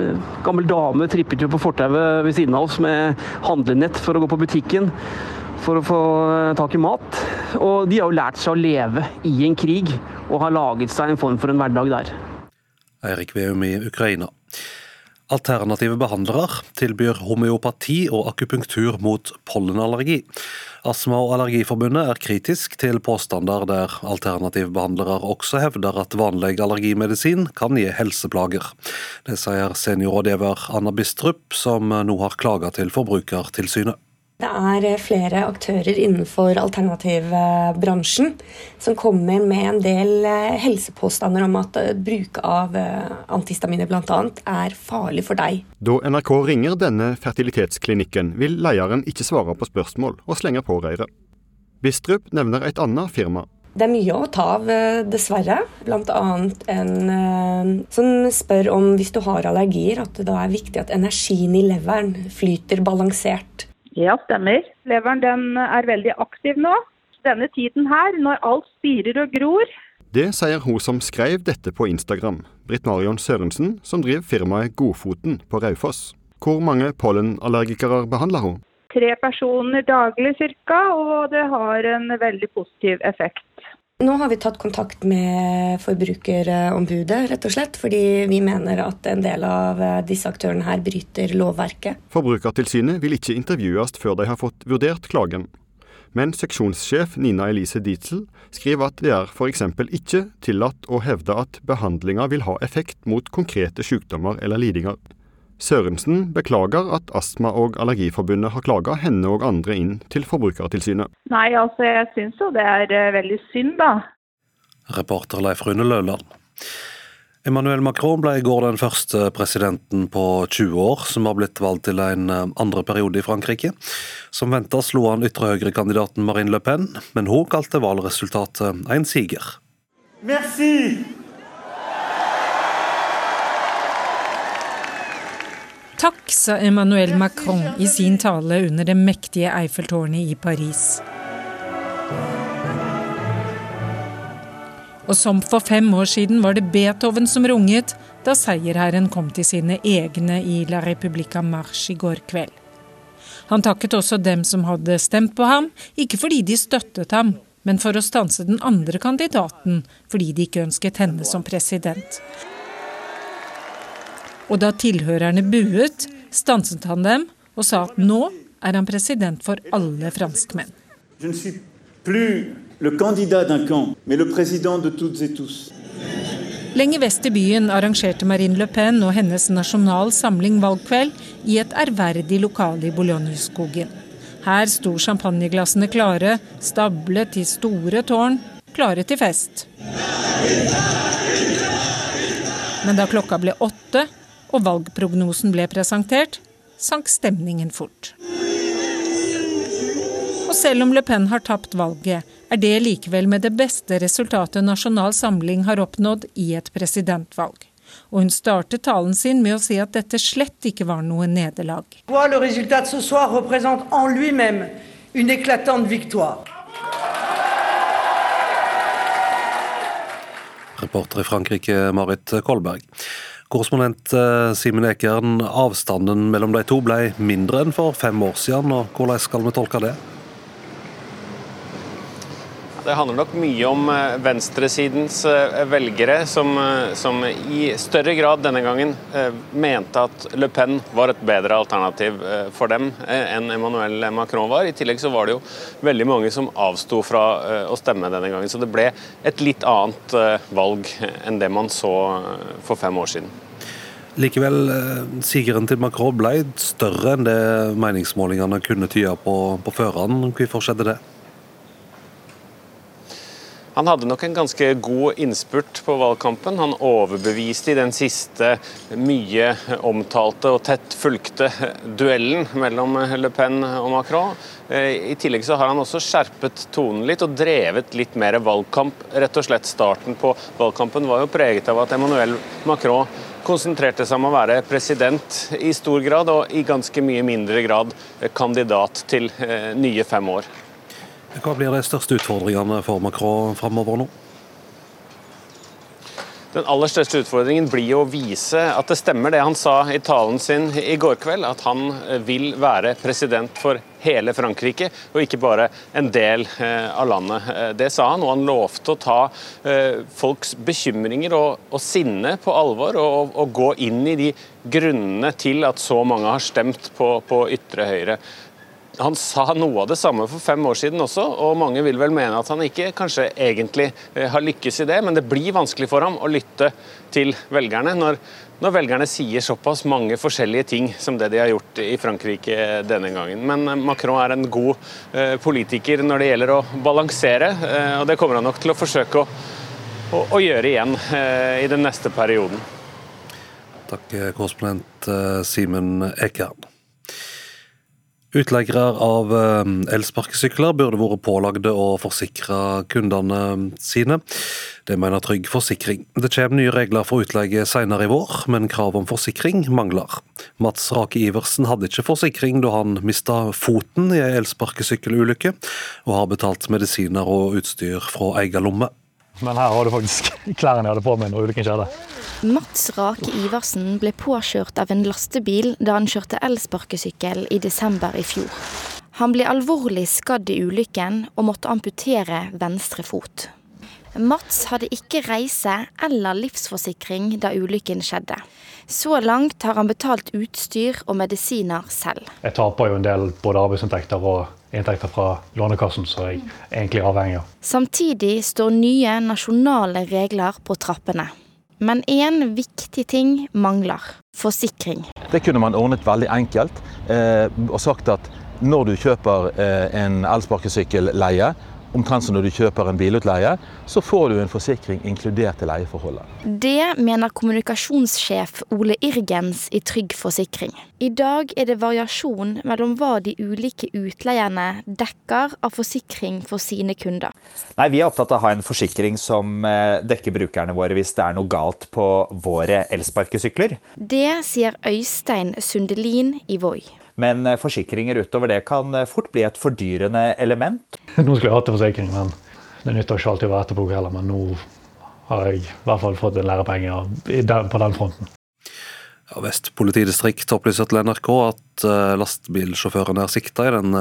Gammel dame trippet jo på fortauet ved siden av oss med handlenett for å gå på butikken for å få tak i mat. Og de har jo lært seg å leve i en krig, og har laget seg en form for en hverdag der. Eirik Veum i Ukraina. Alternative behandlere tilbyr homeopati og akupunktur mot pollenallergi. Astma- og Allergiforbundet er kritisk til påstander der alternativbehandlere også hevder at vanlig allergimedisin kan gi helseplager. Det sier seniorrådgiver Anna Bistrup, som nå har klaga til Forbrukertilsynet. Det er flere aktører innenfor alternativbransjen som kommer med en del helsepåstander om at bruk av antihistaminer bl.a. er farlig for deg. Da NRK ringer denne fertilitetsklinikken, vil lederen ikke svare på spørsmål, og slenger på røret. Bistrup nevner et annet firma. Det er mye å ta av, dessverre. Bl.a. en som spør om hvis du har allergier, at det da er viktig at energien i leveren flyter balansert. Ja, stemmer. Leveren den er veldig aktiv nå. Denne tiden her, når alt spirer og gror. Det sier hun som skrev dette på Instagram, Britt Marion Sørensen, som driver firmaet Godfoten på Raufoss. Hvor mange pollenallergikere behandler hun? Tre personer daglig ca., og det har en veldig positiv effekt. Nå har vi tatt kontakt med Forbrukerombudet, rett og slett, fordi vi mener at en del av disse aktørene her bryter lovverket. Forbrukertilsynet vil ikke intervjues før de har fått vurdert klagen. Men seksjonssjef Nina Elise Dietzel skriver at det er f.eks. ikke tillatt å hevde at behandlinga vil ha effekt mot konkrete sykdommer eller lidinger. Sørensen beklager at Astma- og Allergiforbundet har klaga henne og andre inn til Forbrukertilsynet. Nei, altså jeg syns jo det er eh, veldig synd, da. Reporter Leif Rune Løland. Emmanuel Macron ble i går den første presidenten på 20 år som har blitt valgt til en eh, andre periode i Frankrike. Som venta slo han ytre høyre-kandidaten Marine Le Pen, men hun kalte valgresultatet en siger. Merci! Takk, sa Emmanuel Macron i sin tale under det mektige Eiffeltårnet i Paris. Og som for fem år siden var det Beethoven som runget da seierherren kom til sine egne i La Repubblica Marche i går kveld. Han takket også dem som hadde stemt på ham, ikke fordi de støttet ham, men for å stanse den andre kandidaten, fordi de ikke ønsket henne som president. Og da tilhørerne buet, stanset han dem og sa at nå er han president for alle franskmenn. Je ne suis plus le candidat d'un camp, mais le président de toutes et tous. Lenger vest i byen arrangerte Marine Le Pen og hennes Nasjonal Samling valgkveld i et ærverdig lokale i Boulogne-skogen. Her sto champagneglassene klare, stablet i store tårn, klare til fest. Men da klokka ble åtte og valgprognosen ble presentert, sank stemningen fort. Og selv om Le Pen har tapt valget, er det likevel med det beste resultatet Nasjonal Samling har oppnådd i et presidentvalg. Og hun startet talen sin med å si at dette slett ikke var noe nederlag. Le résultat de ce soir représente en lui-même une éclatante victoire. Reporter i Frankrike, Marit Kolberg. Korrespondent eh, Simen Ekern, avstanden mellom de to ble mindre enn for fem år siden, og hvordan skal vi tolke det? Det handler nok mye om eh, venstresidens eh, velgere, som, som, i større grad denne gangen mente at Le Pen var et bedre alternativ for dem enn Emmanuel Macron var. I tillegg så var det jo veldig mange som avsto fra å stemme denne gangen. Så det ble et litt annet valg enn det man så for fem år siden. Likevel, sigeren til Macron ble større enn det meningsmålingene kunne tyde på på førhånd. Hvorfor skjedde det? Han hadde nok en ganske god innspurt på valgkampen. Han overbeviste i den siste mye omtalte og tett fulgte duellen mellom Le Pen og Macron. I tillegg så har han også skjerpet tonen litt og drevet litt mer valgkamp. Rett og slett Starten på valgkampen var jo preget av at Emmanuel Macron konsentrerte seg om å være president i stor grad, og i ganske mye mindre grad kandidat til nye fem år. Hva blir de største utfordringene for Macron framover nå? Den aller største utfordringen blir å vise at det stemmer det han sa i talen sin i går kveld, at han vil være president for hele Frankrike, og ikke bare en del av landet. Det sa han, og han lovte å ta folks bekymringer og, og sinne på alvor, og, og, gå inn i de grunnene til at så mange har stemt på, på ytre høyre. Han sa noe av det samme for fem år siden også, og mange vil vel mene at han ikke kanskje egentlig har lykkes i det, men det blir vanskelig for ham å lytte til velgerne når, når velgerne sier såpass mange forskjellige ting som det de har gjort i Frankrike denne gangen. Men Macron er en god politiker når det gjelder å balansere, og det kommer han nok til å forsøke å, å, å gjøre igjen i den neste perioden. Takk, korrespondent Simen Ekern. Utleggere av elsparkesykler burde vært pålagde å forsikre kundene sine. Det mener Trygg Forsikring. Det kommer nye regler for utleie senere i vår, men krav om forsikring mangler. Mats Rake Iversen hadde ikke forsikring da han mista foten i ei elsparkesykkelulykke, og har betalt medisiner og utstyr fra egen lomme. Men her har du faktisk [laughs] klærne jeg hadde på meg når ulykken skjedde. Mats Rake Iversen ble påkjørt av en lastebil da han kjørte elsparkesykkel i desember i fjor. Han ble alvorlig skadd i ulykken og måtte amputere venstre fot. Mats hadde ikke reise eller livsforsikring da ulykken skjedde. Så langt har han betalt utstyr og medisiner selv. Jeg taper jo en del både arbeidsinntekter og inntekter fra Lånekassen, som jeg er egentlig avhengig av. Samtidig står nye nasjonale regler på trappene. Men én viktig ting mangler forsikring. Det kunne man ordnet veldig enkelt eh, og sagt at når du kjøper eh, en elsparkesykkelleie, omtrent som når du kjøper en bilutleie, så får du en forsikring inkludert i leieforholdet. Det mener kommunikasjonssjef Ole Irgens i Trygg Forsikring. I dag er det variasjon mellom hva de ulike utleierne dekker av forsikring for sine kunder. Nei, Vi er opptatt av å ha en forsikring som eh, dekker brukerne våre hvis det er noe galt på våre elsparkesykler. Det sier Øystein Sundelin i Voi. Men eh, forsikringer utover det kan eh, fort bli et fordyrende element. Nå skulle jeg hatt en forsikring, men det nytter ikke alltid å være etterpåklok heller. Men nå har jeg i hvert fall fått en lærepenge på den fronten. Ja, Vest politidistrikt opplyser til NRK at uh, lastebilsjåføren er sikta i den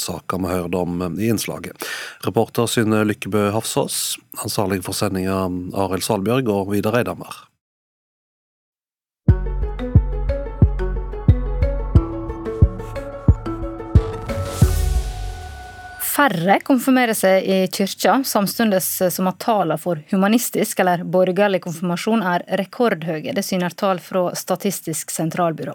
saka vi hørte om i innslaget. Reporter Synne Lykkebø Hafsås, ansvarlig for sendinga Arild Salbjørg og Vidar Eidhammer. Færre konfirmerer seg i kyrkja, samtidig som at tallene for humanistisk eller borgerlig konfirmasjon er rekordhøye. Det syner tall fra Statistisk sentralbyrå.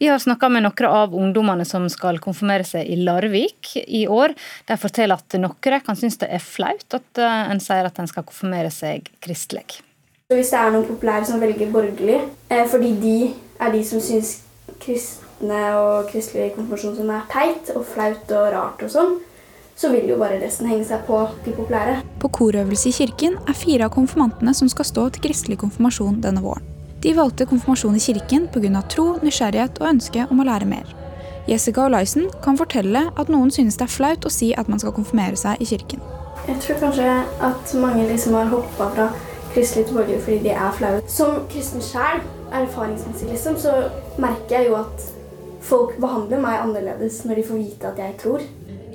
Vi har snakka med noen av ungdommene som skal konfirmere seg i Larvik i år. De forteller at noen kan synes det er flaut at eh, en sier at en skal konfirmere seg kristelig. Hvis det er noen populære som velger borgerlig, eh, fordi de er de som syns kristne og kristelig konfirmasjon som er teit og flaut og rart og sånn, så vil jo bare resten henge seg på de populære. På korøvelse i kirken er fire av konfirmantene som skal stå til kristelig konfirmasjon denne våren. De valgte konfirmasjon i kirken pga. tro, nysgjerrighet og ønske om å lære mer. Jessica Olaisen kan fortelle at noen synes det er flaut å si at man skal konfirmere seg i kirken. Jeg tror kanskje at mange liksom har hoppa fra kristelig til borgerlig fordi de er flaue. Som kristen sjæl, erfaringsmessig liksom, så merker jeg jo at folk behandler meg annerledes når de får vite at jeg tror.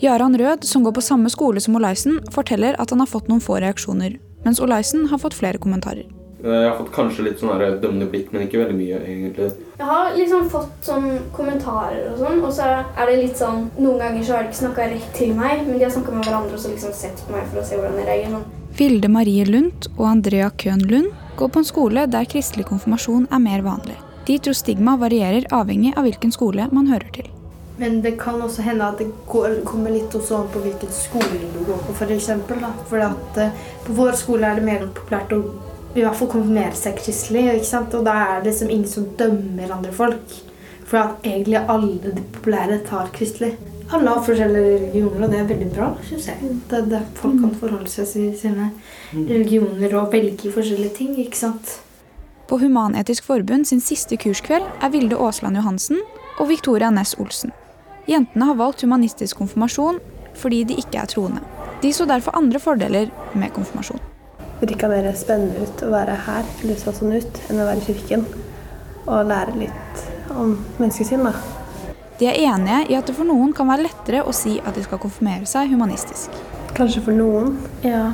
Jaran Rød, som går på samme skole som Olaisen, forteller at han har fått noen få reaksjoner, mens Olaisen har fått flere kommentarer. Jeg har fått kanskje litt sånn dømmende blikk, men ikke veldig mye, egentlig. Jeg har liksom fått sånn kommentarer og sånn, og så er det litt sånn Noen ganger så har de ikke snakka rett til meg, men de har snakka med hverandre og så liksom sett på meg for å se hvordan jeg reagerer. Vilde Marie Lundt og Andrea Køhn Lund går på en skole der kristelig konfirmasjon er mer vanlig. De tror stigma varierer avhengig av hvilken skole man hører til. Men det kan også hende at det går, kommer litt også an på hvilken skole du går på. For eksempel, da. For at, uh, på vår skole er det mer populært å i hvert fall konfirmere seg kristelig. ikke sant? Og da er det som ingen som dømmer andre folk. For at egentlig alle de populære tar kristelig. Alle har forskjellige religioner, og det er veldig bra. synes jeg. Det, det, folk kan forholde seg til sine religioner og velge forskjellige ting. ikke sant? På Human-Etisk Forbund sin siste kurskveld er Vilde Aasland Johansen og Victoria Næss Olsen. Jentene har valgt humanistisk konfirmasjon fordi de ikke er troende. De så derfor andre fordeler med konfirmasjon. Det virka mer spennende ut å være her eller så sånn ut, enn å være i kirken og lære litt om menneskesinn. da. De er enige i at det for noen kan være lettere å si at de skal konfirmere seg humanistisk. Kanskje for noen, ja.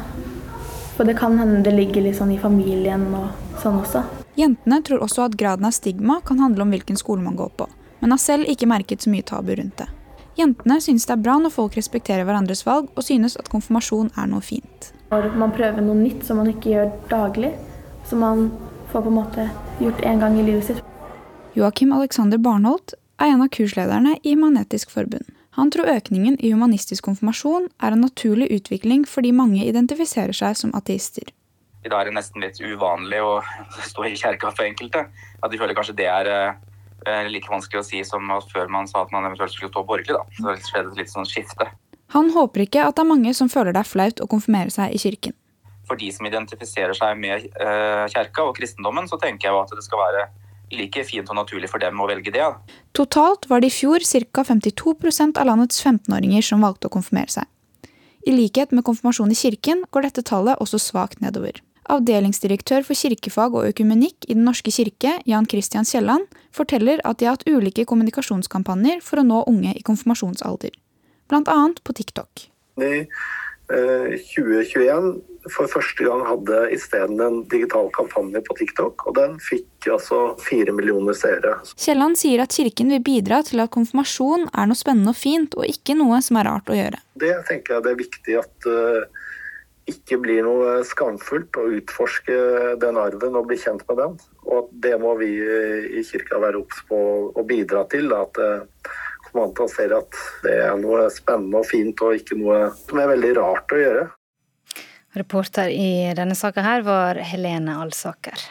For det kan hende det ligger litt sånn i familien og sånn også. Jentene tror også at graden av stigma kan handle om hvilken skole man går på, men har selv ikke merket så mye tabu rundt det. Jentene synes det er bra når folk respekterer hverandres valg, og synes at konfirmasjon er noe fint. Når man prøver noe nytt som man ikke gjør daglig, som man får på en måte gjort én gang i livet sitt. Joakim Alexander Barnholt er en av kurslederne i Human-Etisk Forbund. Han tror økningen i humanistisk konfirmasjon er en naturlig utvikling fordi mange identifiserer seg som ateister. I dag er det nesten litt uvanlig å stå i kjerka for enkelte. At de føler kanskje det er eh, like vanskelig å si som før man sa at man eventuelt skulle stå borgerlig. da. Så det skjedde et litt sånn skifte. Han håper ikke at det er mange som føler det er flaut å konfirmere seg i kirken. For de som identifiserer seg med eh, kjerka og kristendommen, så tenker jeg at det skal være like fint og naturlig for dem å velge det. Totalt var det i fjor ca. 52% av landets 15-åringer som valgte å konfirmere seg. I likhet med konfirmasjon i kirken går dette tallet også svakt nedover. Avdelingsdirektør for kirkefag og økumenikk i Den norske kirke, Jan Christian Kielland, forteller at de har hatt ulike kommunikasjonskampanjer for å nå unge i konfirmasjonsalder. Annet på TikTok. I 2021 for første gang hadde isteden en digital kampanje på TikTok, og den fikk altså fire millioner seere. Kielland sier at kirken vil bidra til at konfirmasjon er noe spennende og fint, og ikke noe som er rart å gjøre. Det tenker jeg det er viktig at uh, ikke blir noe skamfullt å utforske den arven og bli kjent med den. Og det må vi i kirka være obs på å bidra til. At uh, ser at det er noe spennende og fint, og ikke noe som er veldig rart å gjøre. Reporter i denne saka her var Helene Alsaker.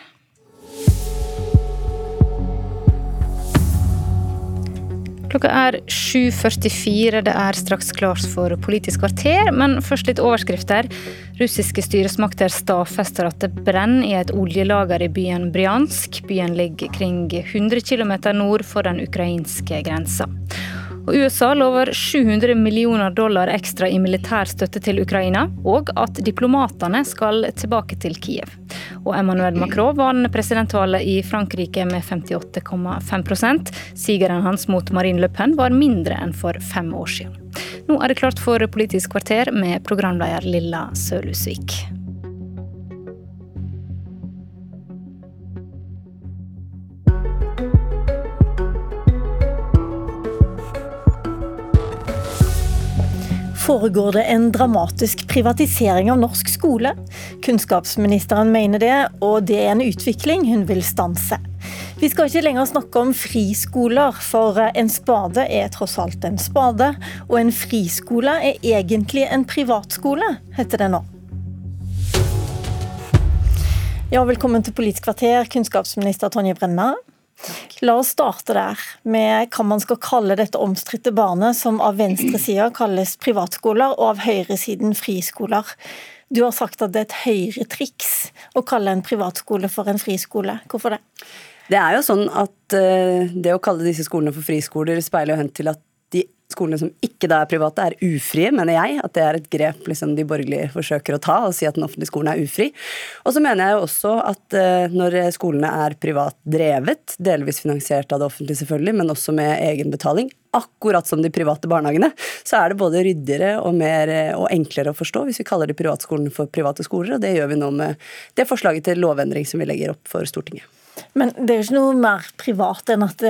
Klokka er 7.44. Det er straks klart for Politisk kvarter, men først litt overskrifter. Russiske styresmakter stadfester at det brenner i et oljelager i byen Bryansk. Byen ligger kring 100 km nord for den ukrainske grensa. Og USA lover 700 millioner dollar ekstra i militær støtte til Ukraina, og at diplomatene skal tilbake til Kiev. Og Emmanuel Macron vant presidentvalget i Frankrike med 58,5% Sigeren hans mot Marine Le Pen var mindre enn for fem år siden. Nå er det klart for Politisk kvarter med programleder Lilla Sølhusvik. Foregår det en dramatisk privatisering av norsk skole. Kunnskapsministeren mener det, og det er en utvikling hun vil stanse. Vi skal ikke lenger snakke om friskoler, for en spade er tross alt en spade. Og en friskole er egentlig en privatskole, heter det nå. Ja, velkommen til Politisk kvarter, kunnskapsminister Tonje Brenna. La oss starte der, med hva man skal kalle dette omstridte barnet, som av venstresida kalles privatskoler, og av høyresiden friskoler. Du har sagt at det er et høyretriks å kalle en privatskole for en friskole. Hvorfor det? Det er jo sånn at uh, det å kalle disse skolene for friskoler speiler jo hen til at skolene som ikke da er private, er ufrie, mener jeg. At det er et grep liksom, de borgerlige forsøker å ta, og si at den offentlige skolen er ufri. Og så mener jeg også at uh, når skolene er privat drevet, delvis finansiert av det offentlige selvfølgelig, men også med egenbetaling, akkurat som de private barnehagene, så er det både ryddigere og, mer, eh, og enklere å forstå hvis vi kaller de privatskolene for private skoler, og det gjør vi nå med det forslaget til lovendring som vi legger opp for Stortinget. Men det er jo ikke noe mer privat enn at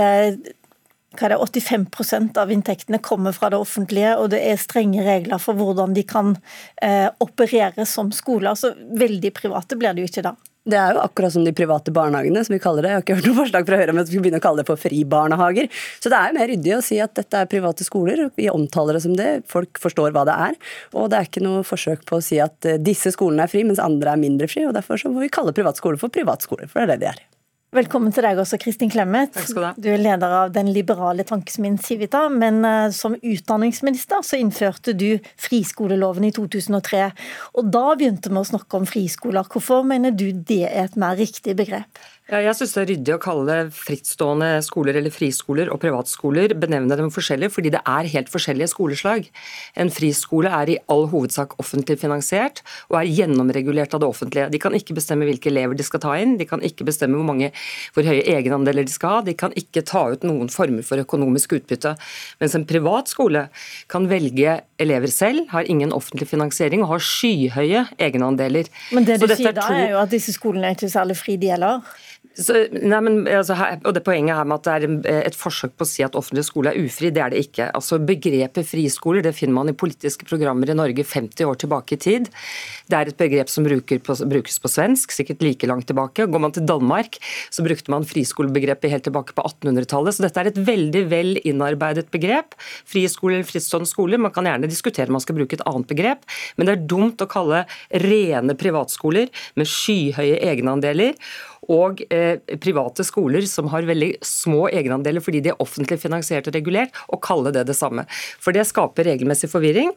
85% av inntektene kommer fra det offentlige, og det er strenge regler for hvordan de kan eh, operere som skole. Altså, veldig private blir det jo ikke da. Det er jo akkurat som de private barnehagene, som vi kaller det. Jeg har ikke hørt noe forslag fra Høyre om at vi skal begynne å kalle det for fribarnehager. Så det er jo mer ryddig å si at dette er private skoler. Vi omtaler det som det. Folk forstår hva det er. Og det er ikke noe forsøk på å si at eh, disse skolene er fri, mens andre er mindre fri. Og derfor så må vi kalle privatskoler for privatskoler, for det er det de er. Velkommen til deg også, Kristin Clemet. Du, du er leder av den liberale tankesmien Civita. Men uh, som utdanningsminister så innførte du friskoleloven i 2003. Og da begynte vi å snakke om friskoler. Hvorfor mener du det er et mer riktig begrep? Ja, jeg syns det er ryddig å kalle frittstående skoler eller friskoler og privatskoler. Benevne dem forskjellig, fordi det er helt forskjellige skoleslag. En friskole er i all hovedsak offentlig finansiert og er gjennomregulert av det offentlige. De kan ikke bestemme hvilke elever de skal ta inn, de kan ikke bestemme hvor, mange, hvor høye egenandeler de skal ha, de kan ikke ta ut noen former for økonomisk utbytte. Mens en privat skole kan velge elever selv, har ingen offentlig finansiering og har skyhøye egenandeler. Men det du sier da, er jo at disse skolene er ikke særlig fri de heller? Så, nei, men, altså, her, og det Poenget her med at det er et forsøk på å si at offentlig skole er ufri, det er det ikke. Altså, Begrepet friskoler det finner man i politiske programmer i Norge 50 år tilbake i tid. Det er et begrep som på, brukes på svensk, sikkert like langt tilbake. Går man til Danmark, så brukte man friskolebegrepet helt tilbake på 1800-tallet. Så dette er et veldig vel innarbeidet begrep. Friskole eller frittstående skoler. Man kan gjerne diskutere om man skal bruke et annet begrep, men det er dumt å kalle rene privatskoler med skyhøye egenandeler og eh, private skoler som har veldig små egenandeler fordi de er offentlig finansiert og regulert, og kalle det det samme. For det skaper regelmessig forvirring.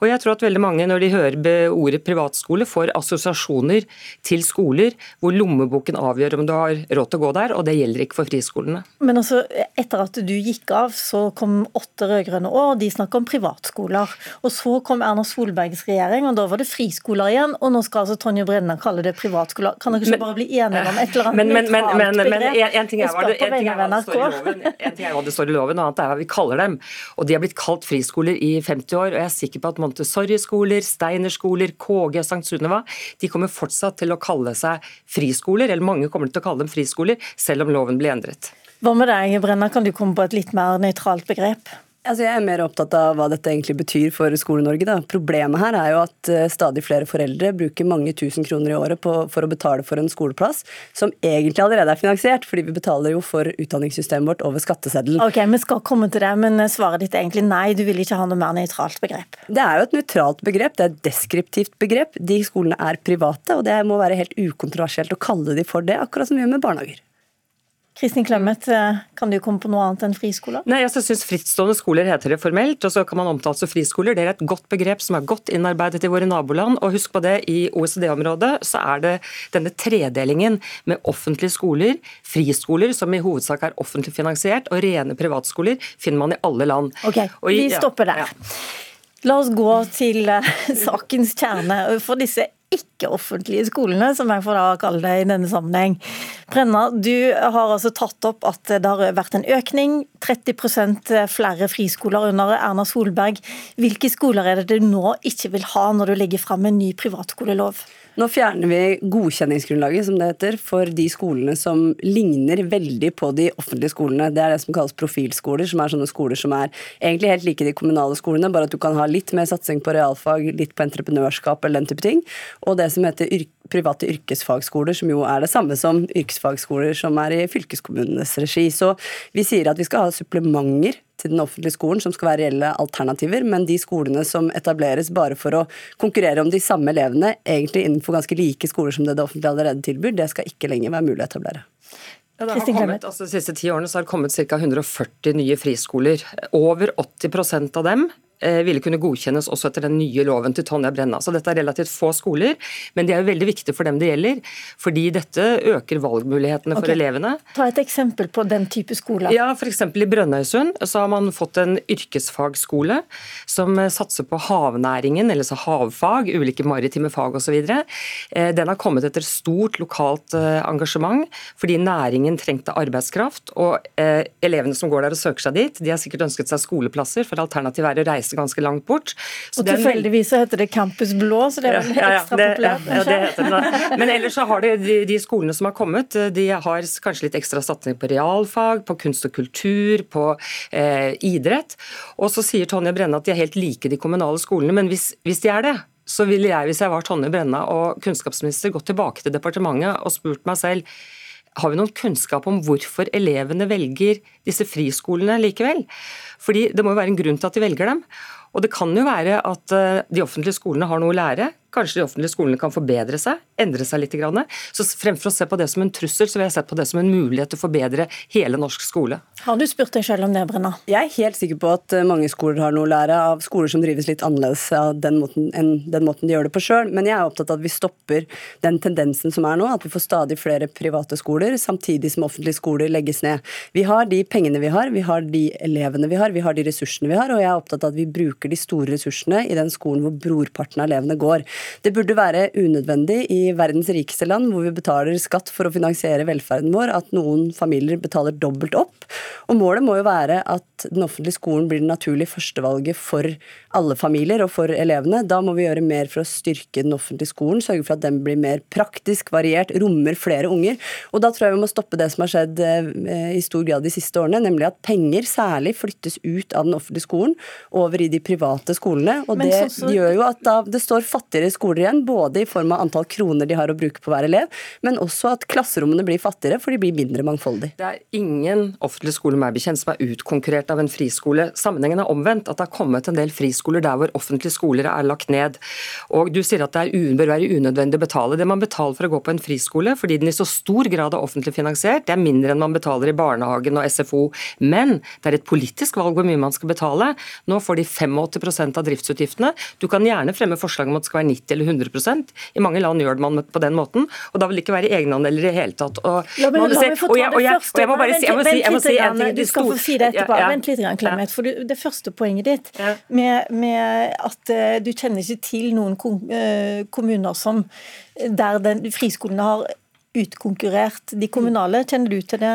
Og jeg tror at veldig mange, når de hører ordet privatskole, får assosiasjoner til skoler hvor lommeboken avgjør om du har råd til å gå der, og det gjelder ikke for friskolene. Men altså, etter at du gikk av, så kom åtte rød-grønne år, de snakker om privatskoler. Og så kom Erna Solbergs regjering, og da var det friskoler igjen, og nå skal altså Tonje Brenna kalle det privatskoler. Kan dere ikke Men, bare bli enige om et men, men, men, men, en, en ting er hva det, en ting hva det står i loven, en ting står i loven, noe annet er hva vi kaller dem. Og de har blitt kalt friskoler i 50 år, og jeg er sikker på at Montessori-skoler, Steiner-skoler, KG og St. Sunniva, de kommer fortsatt til å kalle seg friskoler, eller mange kommer til å kalle dem friskoler, selv om loven blir endret. Hva med deg, Brenna? Kan du komme på et litt mer nøytralt begrep? Altså jeg er mer opptatt av hva dette egentlig betyr for Skole-Norge. Problemet her er jo at eh, stadig flere foreldre bruker mange tusen kroner i året på, for å betale for en skoleplass, som egentlig allerede er finansiert, fordi vi betaler jo for utdanningssystemet vårt over skatteseddelen. Ok, Vi skal komme til det, men svaret ditt er egentlig nei. Du vil ikke ha noe mer nøytralt begrep. Det er jo et nøytralt begrep, det er et deskriptivt begrep. De skolene er private, og det må være helt ukontroversielt å kalle de for det, akkurat som vi gjør med barnehager. Kristin Clemet, eh, kan du komme på noe annet enn friskoler? Nei, jeg syns Frittstående skoler heter det formelt, og så kan man omtale som friskoler. Det er et godt begrep som er godt innarbeidet i våre naboland. Og husk på det, i OECD-området så er det denne tredelingen med offentlige skoler, friskoler som i hovedsak er offentlig finansiert, og rene privatskoler finner man i alle land. Ok, i- vi stopper der. La oss gå til eh, [laughs] sakens kjerne. For disse ikke-offentlige skolene, som jeg får da kalle det i denne sammenheng. Brenna, du har altså tatt opp at det har vært en økning, 30% flere friskoler under Erna Solberg. Hvilke skoler er det du nå ikke vil ha når du legger fram en ny privatskolelov? Nå fjerner vi godkjenningsgrunnlaget som det heter, for de skolene som ligner veldig på de offentlige skolene. Det er det som kalles profilskoler, som er sånne skoler som er egentlig helt like de kommunale skolene, bare at du kan ha litt mer satsing på realfag, litt på entreprenørskap eller den type ting. Og det som heter yr private yrkesfagskoler, som jo er det samme som yrkesfagskoler som er i fylkeskommunenes regi. Så vi sier at vi skal ha supplementer til den offentlige skolen, som skal være reelle alternativer, men de skolene som etableres bare for å konkurrere om de samme elevene, egentlig innenfor ganske like skoler som det det offentlige allerede tilbyr, det skal ikke lenger være mulig å etablere. Ja, det har kommet, altså De siste ti årene så har det kommet ca. 140 nye friskoler. Over 80% av dem ville kunne godkjennes også etter den nye loven til Tonja Brenna. Så dette er relativt få skoler, men de er jo veldig viktige for dem det gjelder. Fordi dette øker valgmulighetene for Ok. elevene. Ta et eksempel på den type skoler. Ja, f.eks. i Brønnøysund så har man fått en yrkesfagskole som eh, satser på havnæringen, eller så havfag, ulike maritime fag osv. Eh, Den har kommet etter stort lokalt eh, engasjement, fordi næringen trengte arbeidskraft. Og eh, elevene som går der og søker seg dit, de har sikkert ønsket seg skoleplasser, for alternativet er å reise ganske langt bort. Så Og tilfeldigvis så heter det Campus Blå, så det er vel ja, ja, ekstra det, populært, ja, det heter det. Men ellers så har det, de, de skolene som har kommet, de har kanskje litt ekstra satsing på realfag, på kunst og kultur, på eh, idrett. Og så sier Tonje Brenna at de er helt like de kommunale skolene, men hvis, hvis de er det, så ville jeg, hvis jeg var Tonje Brenna og kunnskapsminister, gått tilbake til departementet og spurt meg selv har vi noen kunnskap om hvorfor elevene velger disse friskolene likevel? Fordi Det må jo være en grunn til at de velger dem. Og Det kan jo være at eh, de offentlige skolene har noe å lære. Kanskje de offentlige skolene kan forbedre seg, endre seg litt. Så Fremfor å se på det som en trussel, så vil jeg se på det som en mulighet til å forbedre hele norsk skole. Har du spurt deg selv om det, Brenna? Jeg er helt sikker på at eh, mange skoler har noe å lære av skoler som drives litt annerledes av den måten, enn den måten de gjør det på sjøl, men jeg er opptatt av at vi stopper den tendensen som er nå, at vi får stadig flere private skoler, samtidig som offentlige skoler legges ned. Vi har de pengene vi har, vi har de elevene vi har, vi har de ressursene vi har, og jeg er opptatt av at vi bruker de store ressursene i den skolen hvor brorparten av elevene går. Det burde være unødvendig i verdens rikeste land, hvor vi betaler skatt for å finansiere velferden vår, at noen familier betaler dobbelt opp. Og målet må jo være at den offentlige skolen blir det naturlige førstevalget for alle familier og for elevene. Da må vi gjøre mer for å styrke den offentlige skolen, sørge for at den blir mer praktisk, variert, rommer flere unger. Og da tror jeg vi må stoppe det som har skjedd eh, i stor grad de siste årene, nemlig at penger særlig flyttes ut av den offentlige skolen over i de private skolene. Og Men det så- så- gjør jo at da det står fattigere skoler igjen, både i form av antall kroner de har å bruke på hver elev, men også at klasserommene blir fattigere, for de blir mindre mangfoldige. Det er ingen offentlig skole meg bekjent som er utkonkurrert av en friskole. Sammenhengen er omvendt, at det har kommet en del friskoler der hvor offentlige skoler er lagt ned. Og Du sier at det er, bør være unødvendig å betale. Det man betaler for å gå på en friskole, fordi den i så stor grad er offentlig finansiert, det er mindre enn man betaler i barnehagen og SFO. Men det er et politisk valg hvor mye man skal betale. Nå får de 85% av driftsutgiftene. Du kan gjerne fremme forslag om at det skal være 90 eller 100% I mange land gjør man på den måten, og da vil det ikke være egenandeler i det hele tatt. Og man la meg og jeg- og jeg- og jeg må bare si- jeg må si- jeg må litt si en ting. Du skal få si det etterpå. Ja, ja. Vent litt, Clemet. For det første poenget ditt med, med at eh, du kjenner ikke til noen eh, kommuner som, der den, friskolene har utkonkurrert de kommunale. Kjenner du til det?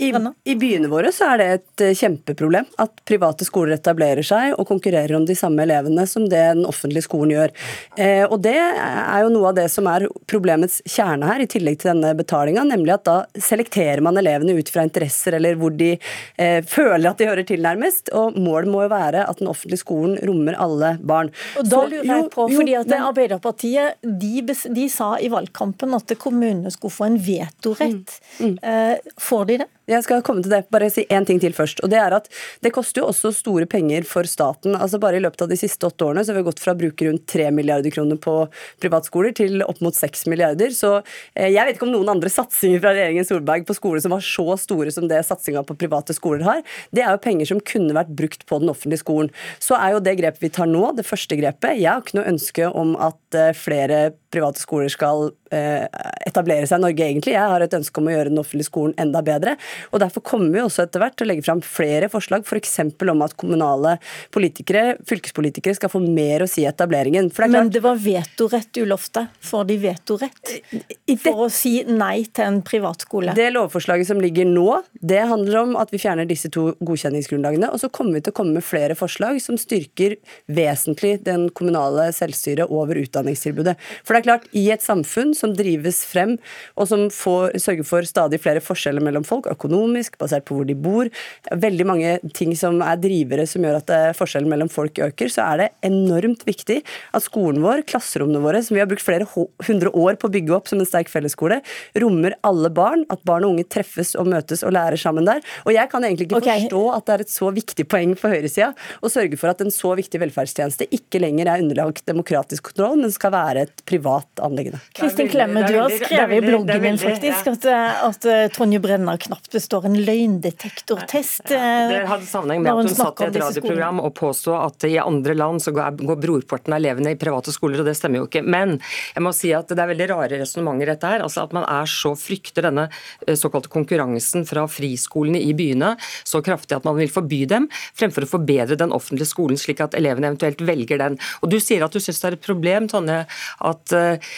I, I, byene våre så er det et eh, kjempeproblem at private skoler etablerer seg og konkurrerer om de samme elevene som det den offentlige skolen gjør. Eh, og Det er jo noe av det som er problemets kjerne her, i tillegg til denne betalinga, nemlig at da selekterer man elevene ut fra interesser eller hvor de eh, føler at de hører til nærmest. Og målet må jo være at den offentlige skolen rommer alle barn. Og da lurer jeg på, fordi at men, Arbeiderpartiet de, de, sa i valgkampen at kommunene skulle få en vetorett. Mm, mm. Eh, får de det? Jeg skal komme til det. Bare si én ting til først. og Det er at det koster jo også store penger for staten. altså Bare i løpet av de siste åtte årene så har vi gått fra å bruke rundt 3 milliarder kroner på privatskoler til opp mot 6 milliarder. Så eh, jeg vet ikke om noen andre satsinger fra regjeringen Solberg på skoler som var så store som det satsinga på private skoler har. Det er jo penger som kunne vært brukt på den offentlige skolen. Så er jo det grepet vi tar nå, det første grepet. Jeg har ikke noe ønske om at eh, flere private skoler skal eh, etablere seg i Norge, egentlig. Jeg har et ønske om å gjøre den offentlige skolen enda bedre. Og Derfor kommer vi også etter hvert til å legge fram flere forslag, f.eks. For om at kommunale politikere, fylkespolitikere, skal få mer å si i etableringen. Det Men det var vetorett ulofte. Får de vetorett for å si nei til en privatskole? Det lovforslaget som ligger nå, det handler om at vi fjerner disse to godkjenningsgrunnlagene. Og så kommer vi til å komme med flere forslag som styrker vesentlig den kommunale selvstyret over utdanningstilbudet. For det er klart, i et samfunn som drives frem, og som får, sørger for stadig flere forskjeller mellom folk, økonomisk, basert på hvor de bor, veldig mange ting som er drivere som gjør at forskjellen mellom folk øker, så er det enormt viktig at skolen vår, klasserommene våre, som vi har brukt flere hundre år på å bygge opp som en sterk fellesskole, rommer alle barn, at barn og unge treffes og møtes og lærer sammen der. Og jeg kan egentlig ikke okay. forstå at det er et så viktig poeng for høyresida å sørge for at en så viktig velferdstjeneste ikke lenger er underlagt demokratisk kontroll, men skal være et privat anliggende. Kristin Klemme, du har skrevet i bloggen din faktisk at, eh, at eh, Tonje Brenna knapt består en løgndetektortest. Ja, det eh, hadde sammenheng med at hun satt i et radioprogram og påstod at i andre land så går brorparten av elevene i private skoler, og det stemmer jo ikke. Men jeg må si at det er veldig rare resonnementer dette her. altså At man er så frykter denne såkalte konkurransen fra friskolene i byene så kraftig at man vil forby dem, fremfor å forbedre den offentlige skolen slik at elevene eventuelt velger den. Og Du sier at du syns det er et problem Tonje, at uh,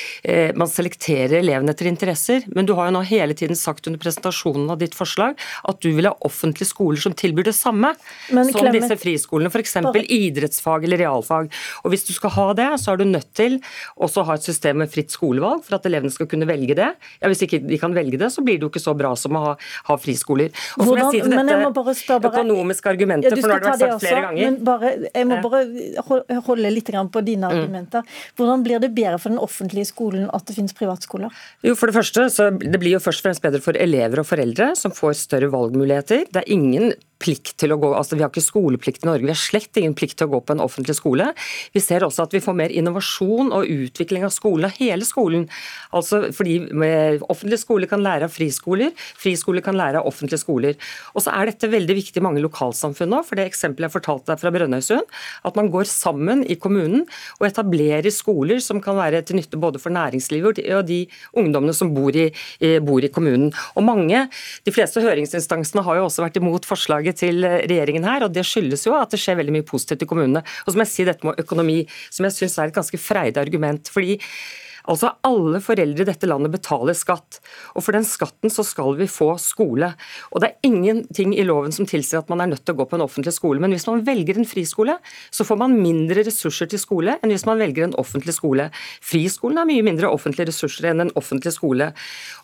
man selekterer elevene etter interesser, men du har jo nå hele tiden sagt under presentasjonen av ditt forslag at du vil ha offentlige skoler som tilbyr det samme men, som Clement, disse friskolene, f.eks. idrettsfag eller realfag. Og Hvis du skal ha det, så er du nødt til også å ha et system med fritt skolevalg for at elevene skal kunne velge det. Ja, Hvis ikke de kan velge det, så blir det jo ikke så bra som å ha, ha friskoler. Og vil jeg si til dette bare, økonomiske argumentet, ja, for nå har det vært sagt flere ganger. Men bare, jeg må bare holde litt på dine mm. argumenter. Hvordan blir det bedre for den offentlige skolen at det finnes privatskoler? Jo, for Det første, så det blir jo først og fremst bedre for elever og foreldre, som får større valgmuligheter. Det er ingen plikt til å gå, altså Vi har ikke skoleplikt i Norge, vi har slett ingen plikt til å gå på en offentlig skole. Vi ser også at vi får mer innovasjon og utvikling av skolen, hele skolen. Altså fordi Offentlige skoler kan lære av friskoler, friskoler kan lære av offentlige skoler. Og så er dette veldig viktig i mange lokalsamfunn nå, for det eksempelet jeg fortalte deg fra Brønnøysund, at man går sammen i kommunen og etablerer skoler som kan være til nytte både for næringslivet og de ungdommene som bor i, bor i kommunen. Og mange, De fleste høringsinstansene har jo også vært imot forslaget til regjeringen her, og det skyldes jo at det skjer veldig mye positivt i kommunene. Og som jeg sier, dette med økonomi, som jeg syns er et ganske freidig argument. fordi Altså Alle foreldre i dette landet betaler skatt, og for den skatten så skal vi få skole. Og Det er ingenting i loven som tilsier at man er nødt til å gå på en offentlig skole. Men hvis man velger en friskole, så får man mindre ressurser til skole enn hvis man velger en offentlig skole. Friskolen har mye mindre offentlige ressurser enn en offentlig skole.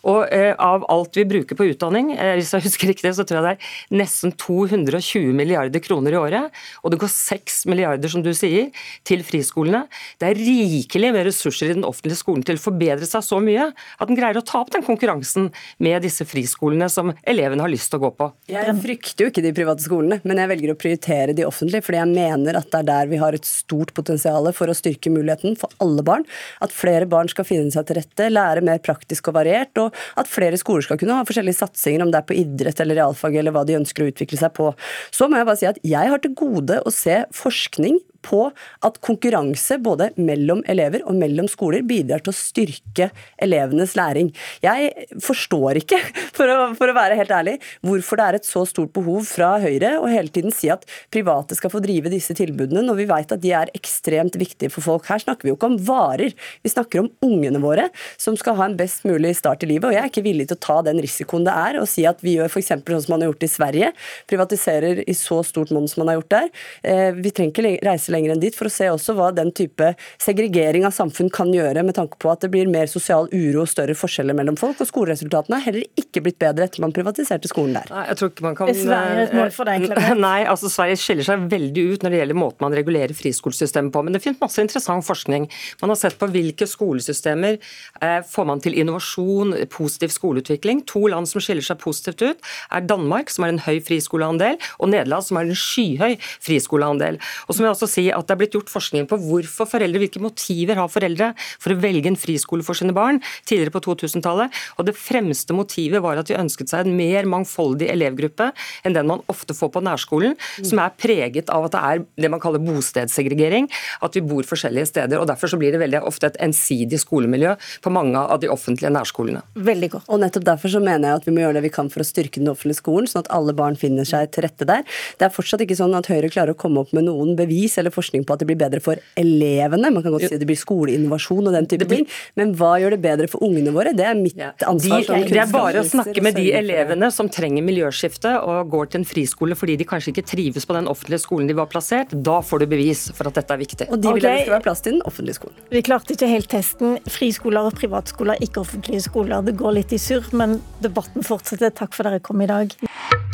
Og eh, Av alt vi bruker på utdanning, eh, hvis jeg husker riktig, så tror jeg det er nesten 220 milliarder kroner i året. Og det går 6 milliarder, som du sier, til friskolene. Det er rikelig med ressurser i den offentlige skolen skolen til forbedre seg så mye at den greier å ta opp den konkurransen med disse friskolene som elevene har lyst til å gå på. Jeg frykter jo ikke de private skolene, men jeg velger å prioritere de offentlige, fordi jeg mener at det er der vi har et stort potensial for å styrke muligheten for alle barn. At flere barn skal finne seg til rette, lære mer praktisk og variert, og at flere skoler skal kunne ha forskjellige satsinger, om det er på idrett eller realfag eller hva de ønsker å utvikle seg på. Så må jeg bare si at jeg har til gode å se forskning på at konkurranse både mellom elever og mellom skoler bidrar til å styrke elevenes læring. Jeg forstår ikke, for å, for å være helt ærlig, hvorfor det er et så stort behov fra Høyre å hele tiden si at private skal få drive disse tilbudene, når vi vet at de er ekstremt viktige for folk. Her snakker vi jo ikke om varer, vi snakker om ungene våre som skal ha en best mulig start i livet. og Jeg er ikke villig til å ta den risikoen det er å si at vi gjør f.eks. sånn som man har gjort i Sverige, privatiserer i så stort monn som man har gjort der. Eh, vi trenger ikke reise lenger enn dit for å se også hva den type segregering av samfunn kan gjøre, med tanke på at det blir mer sosial uro og større forskjeller mellom folk. Og skoleresultatene har heller ikke blitt bedre etter man privatiserte skolen der. Nei, jeg tror ikke man kan... Er Sverige et mål for deg, [laughs] Clement? Nei, altså Sverige skiller seg veldig ut når det gjelder måten man regulerer friskolesystemet på. Men det finnes masse interessant forskning. Man har sett på hvilke skolesystemer eh, får man til innovasjon, positiv skoleutvikling. To land som skiller seg positivt ut, er Danmark, som har en høy friskoleandel, og Nederland, som har en skyhøy friskoleandel. Og så må jeg også si at Det er blitt gjort forskning på hvorfor foreldre, hvilke motiver har foreldre for å velge en friskole for sine barn tidligere på 2000-tallet. Og Det fremste motivet var at de ønsket seg en mer mangfoldig elevgruppe enn den man ofte får på nærskolen, som er preget av at det er det man kaller bostedssegregering, at vi bor forskjellige steder. og Derfor så blir det veldig ofte et ensidig skolemiljø på mange av de offentlige nærskolene. Veldig godt. Og nettopp derfor så mener jeg at vi må gjøre det vi kan for å styrke den offentlige skolen, sånn at alle barn finner seg til rette der. Det er fortsatt ikke sånn at Høyre klarer å komme opp med noen bevis eller forskning på at det blir bedre for elevene. Man kan godt si det blir skoleinnovasjon og den type ting, men hva gjør det bedre for ungene våre? Det er mitt ansvar. De, det er bare å snakke med de elevene som trenger miljøskifte og går til en friskole fordi de kanskje ikke trives på den offentlige skolen de var plassert. Da får du bevis for at dette er viktig. Og de vil okay. det skal være plass til den offentlige skolen. Vi klarte ikke helt testen. Friskoler og privatskoler, ikke offentlige skoler. Det går litt i surr, men debatten fortsetter. Takk for dere kom i dag.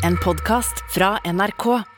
En podkast fra NRK.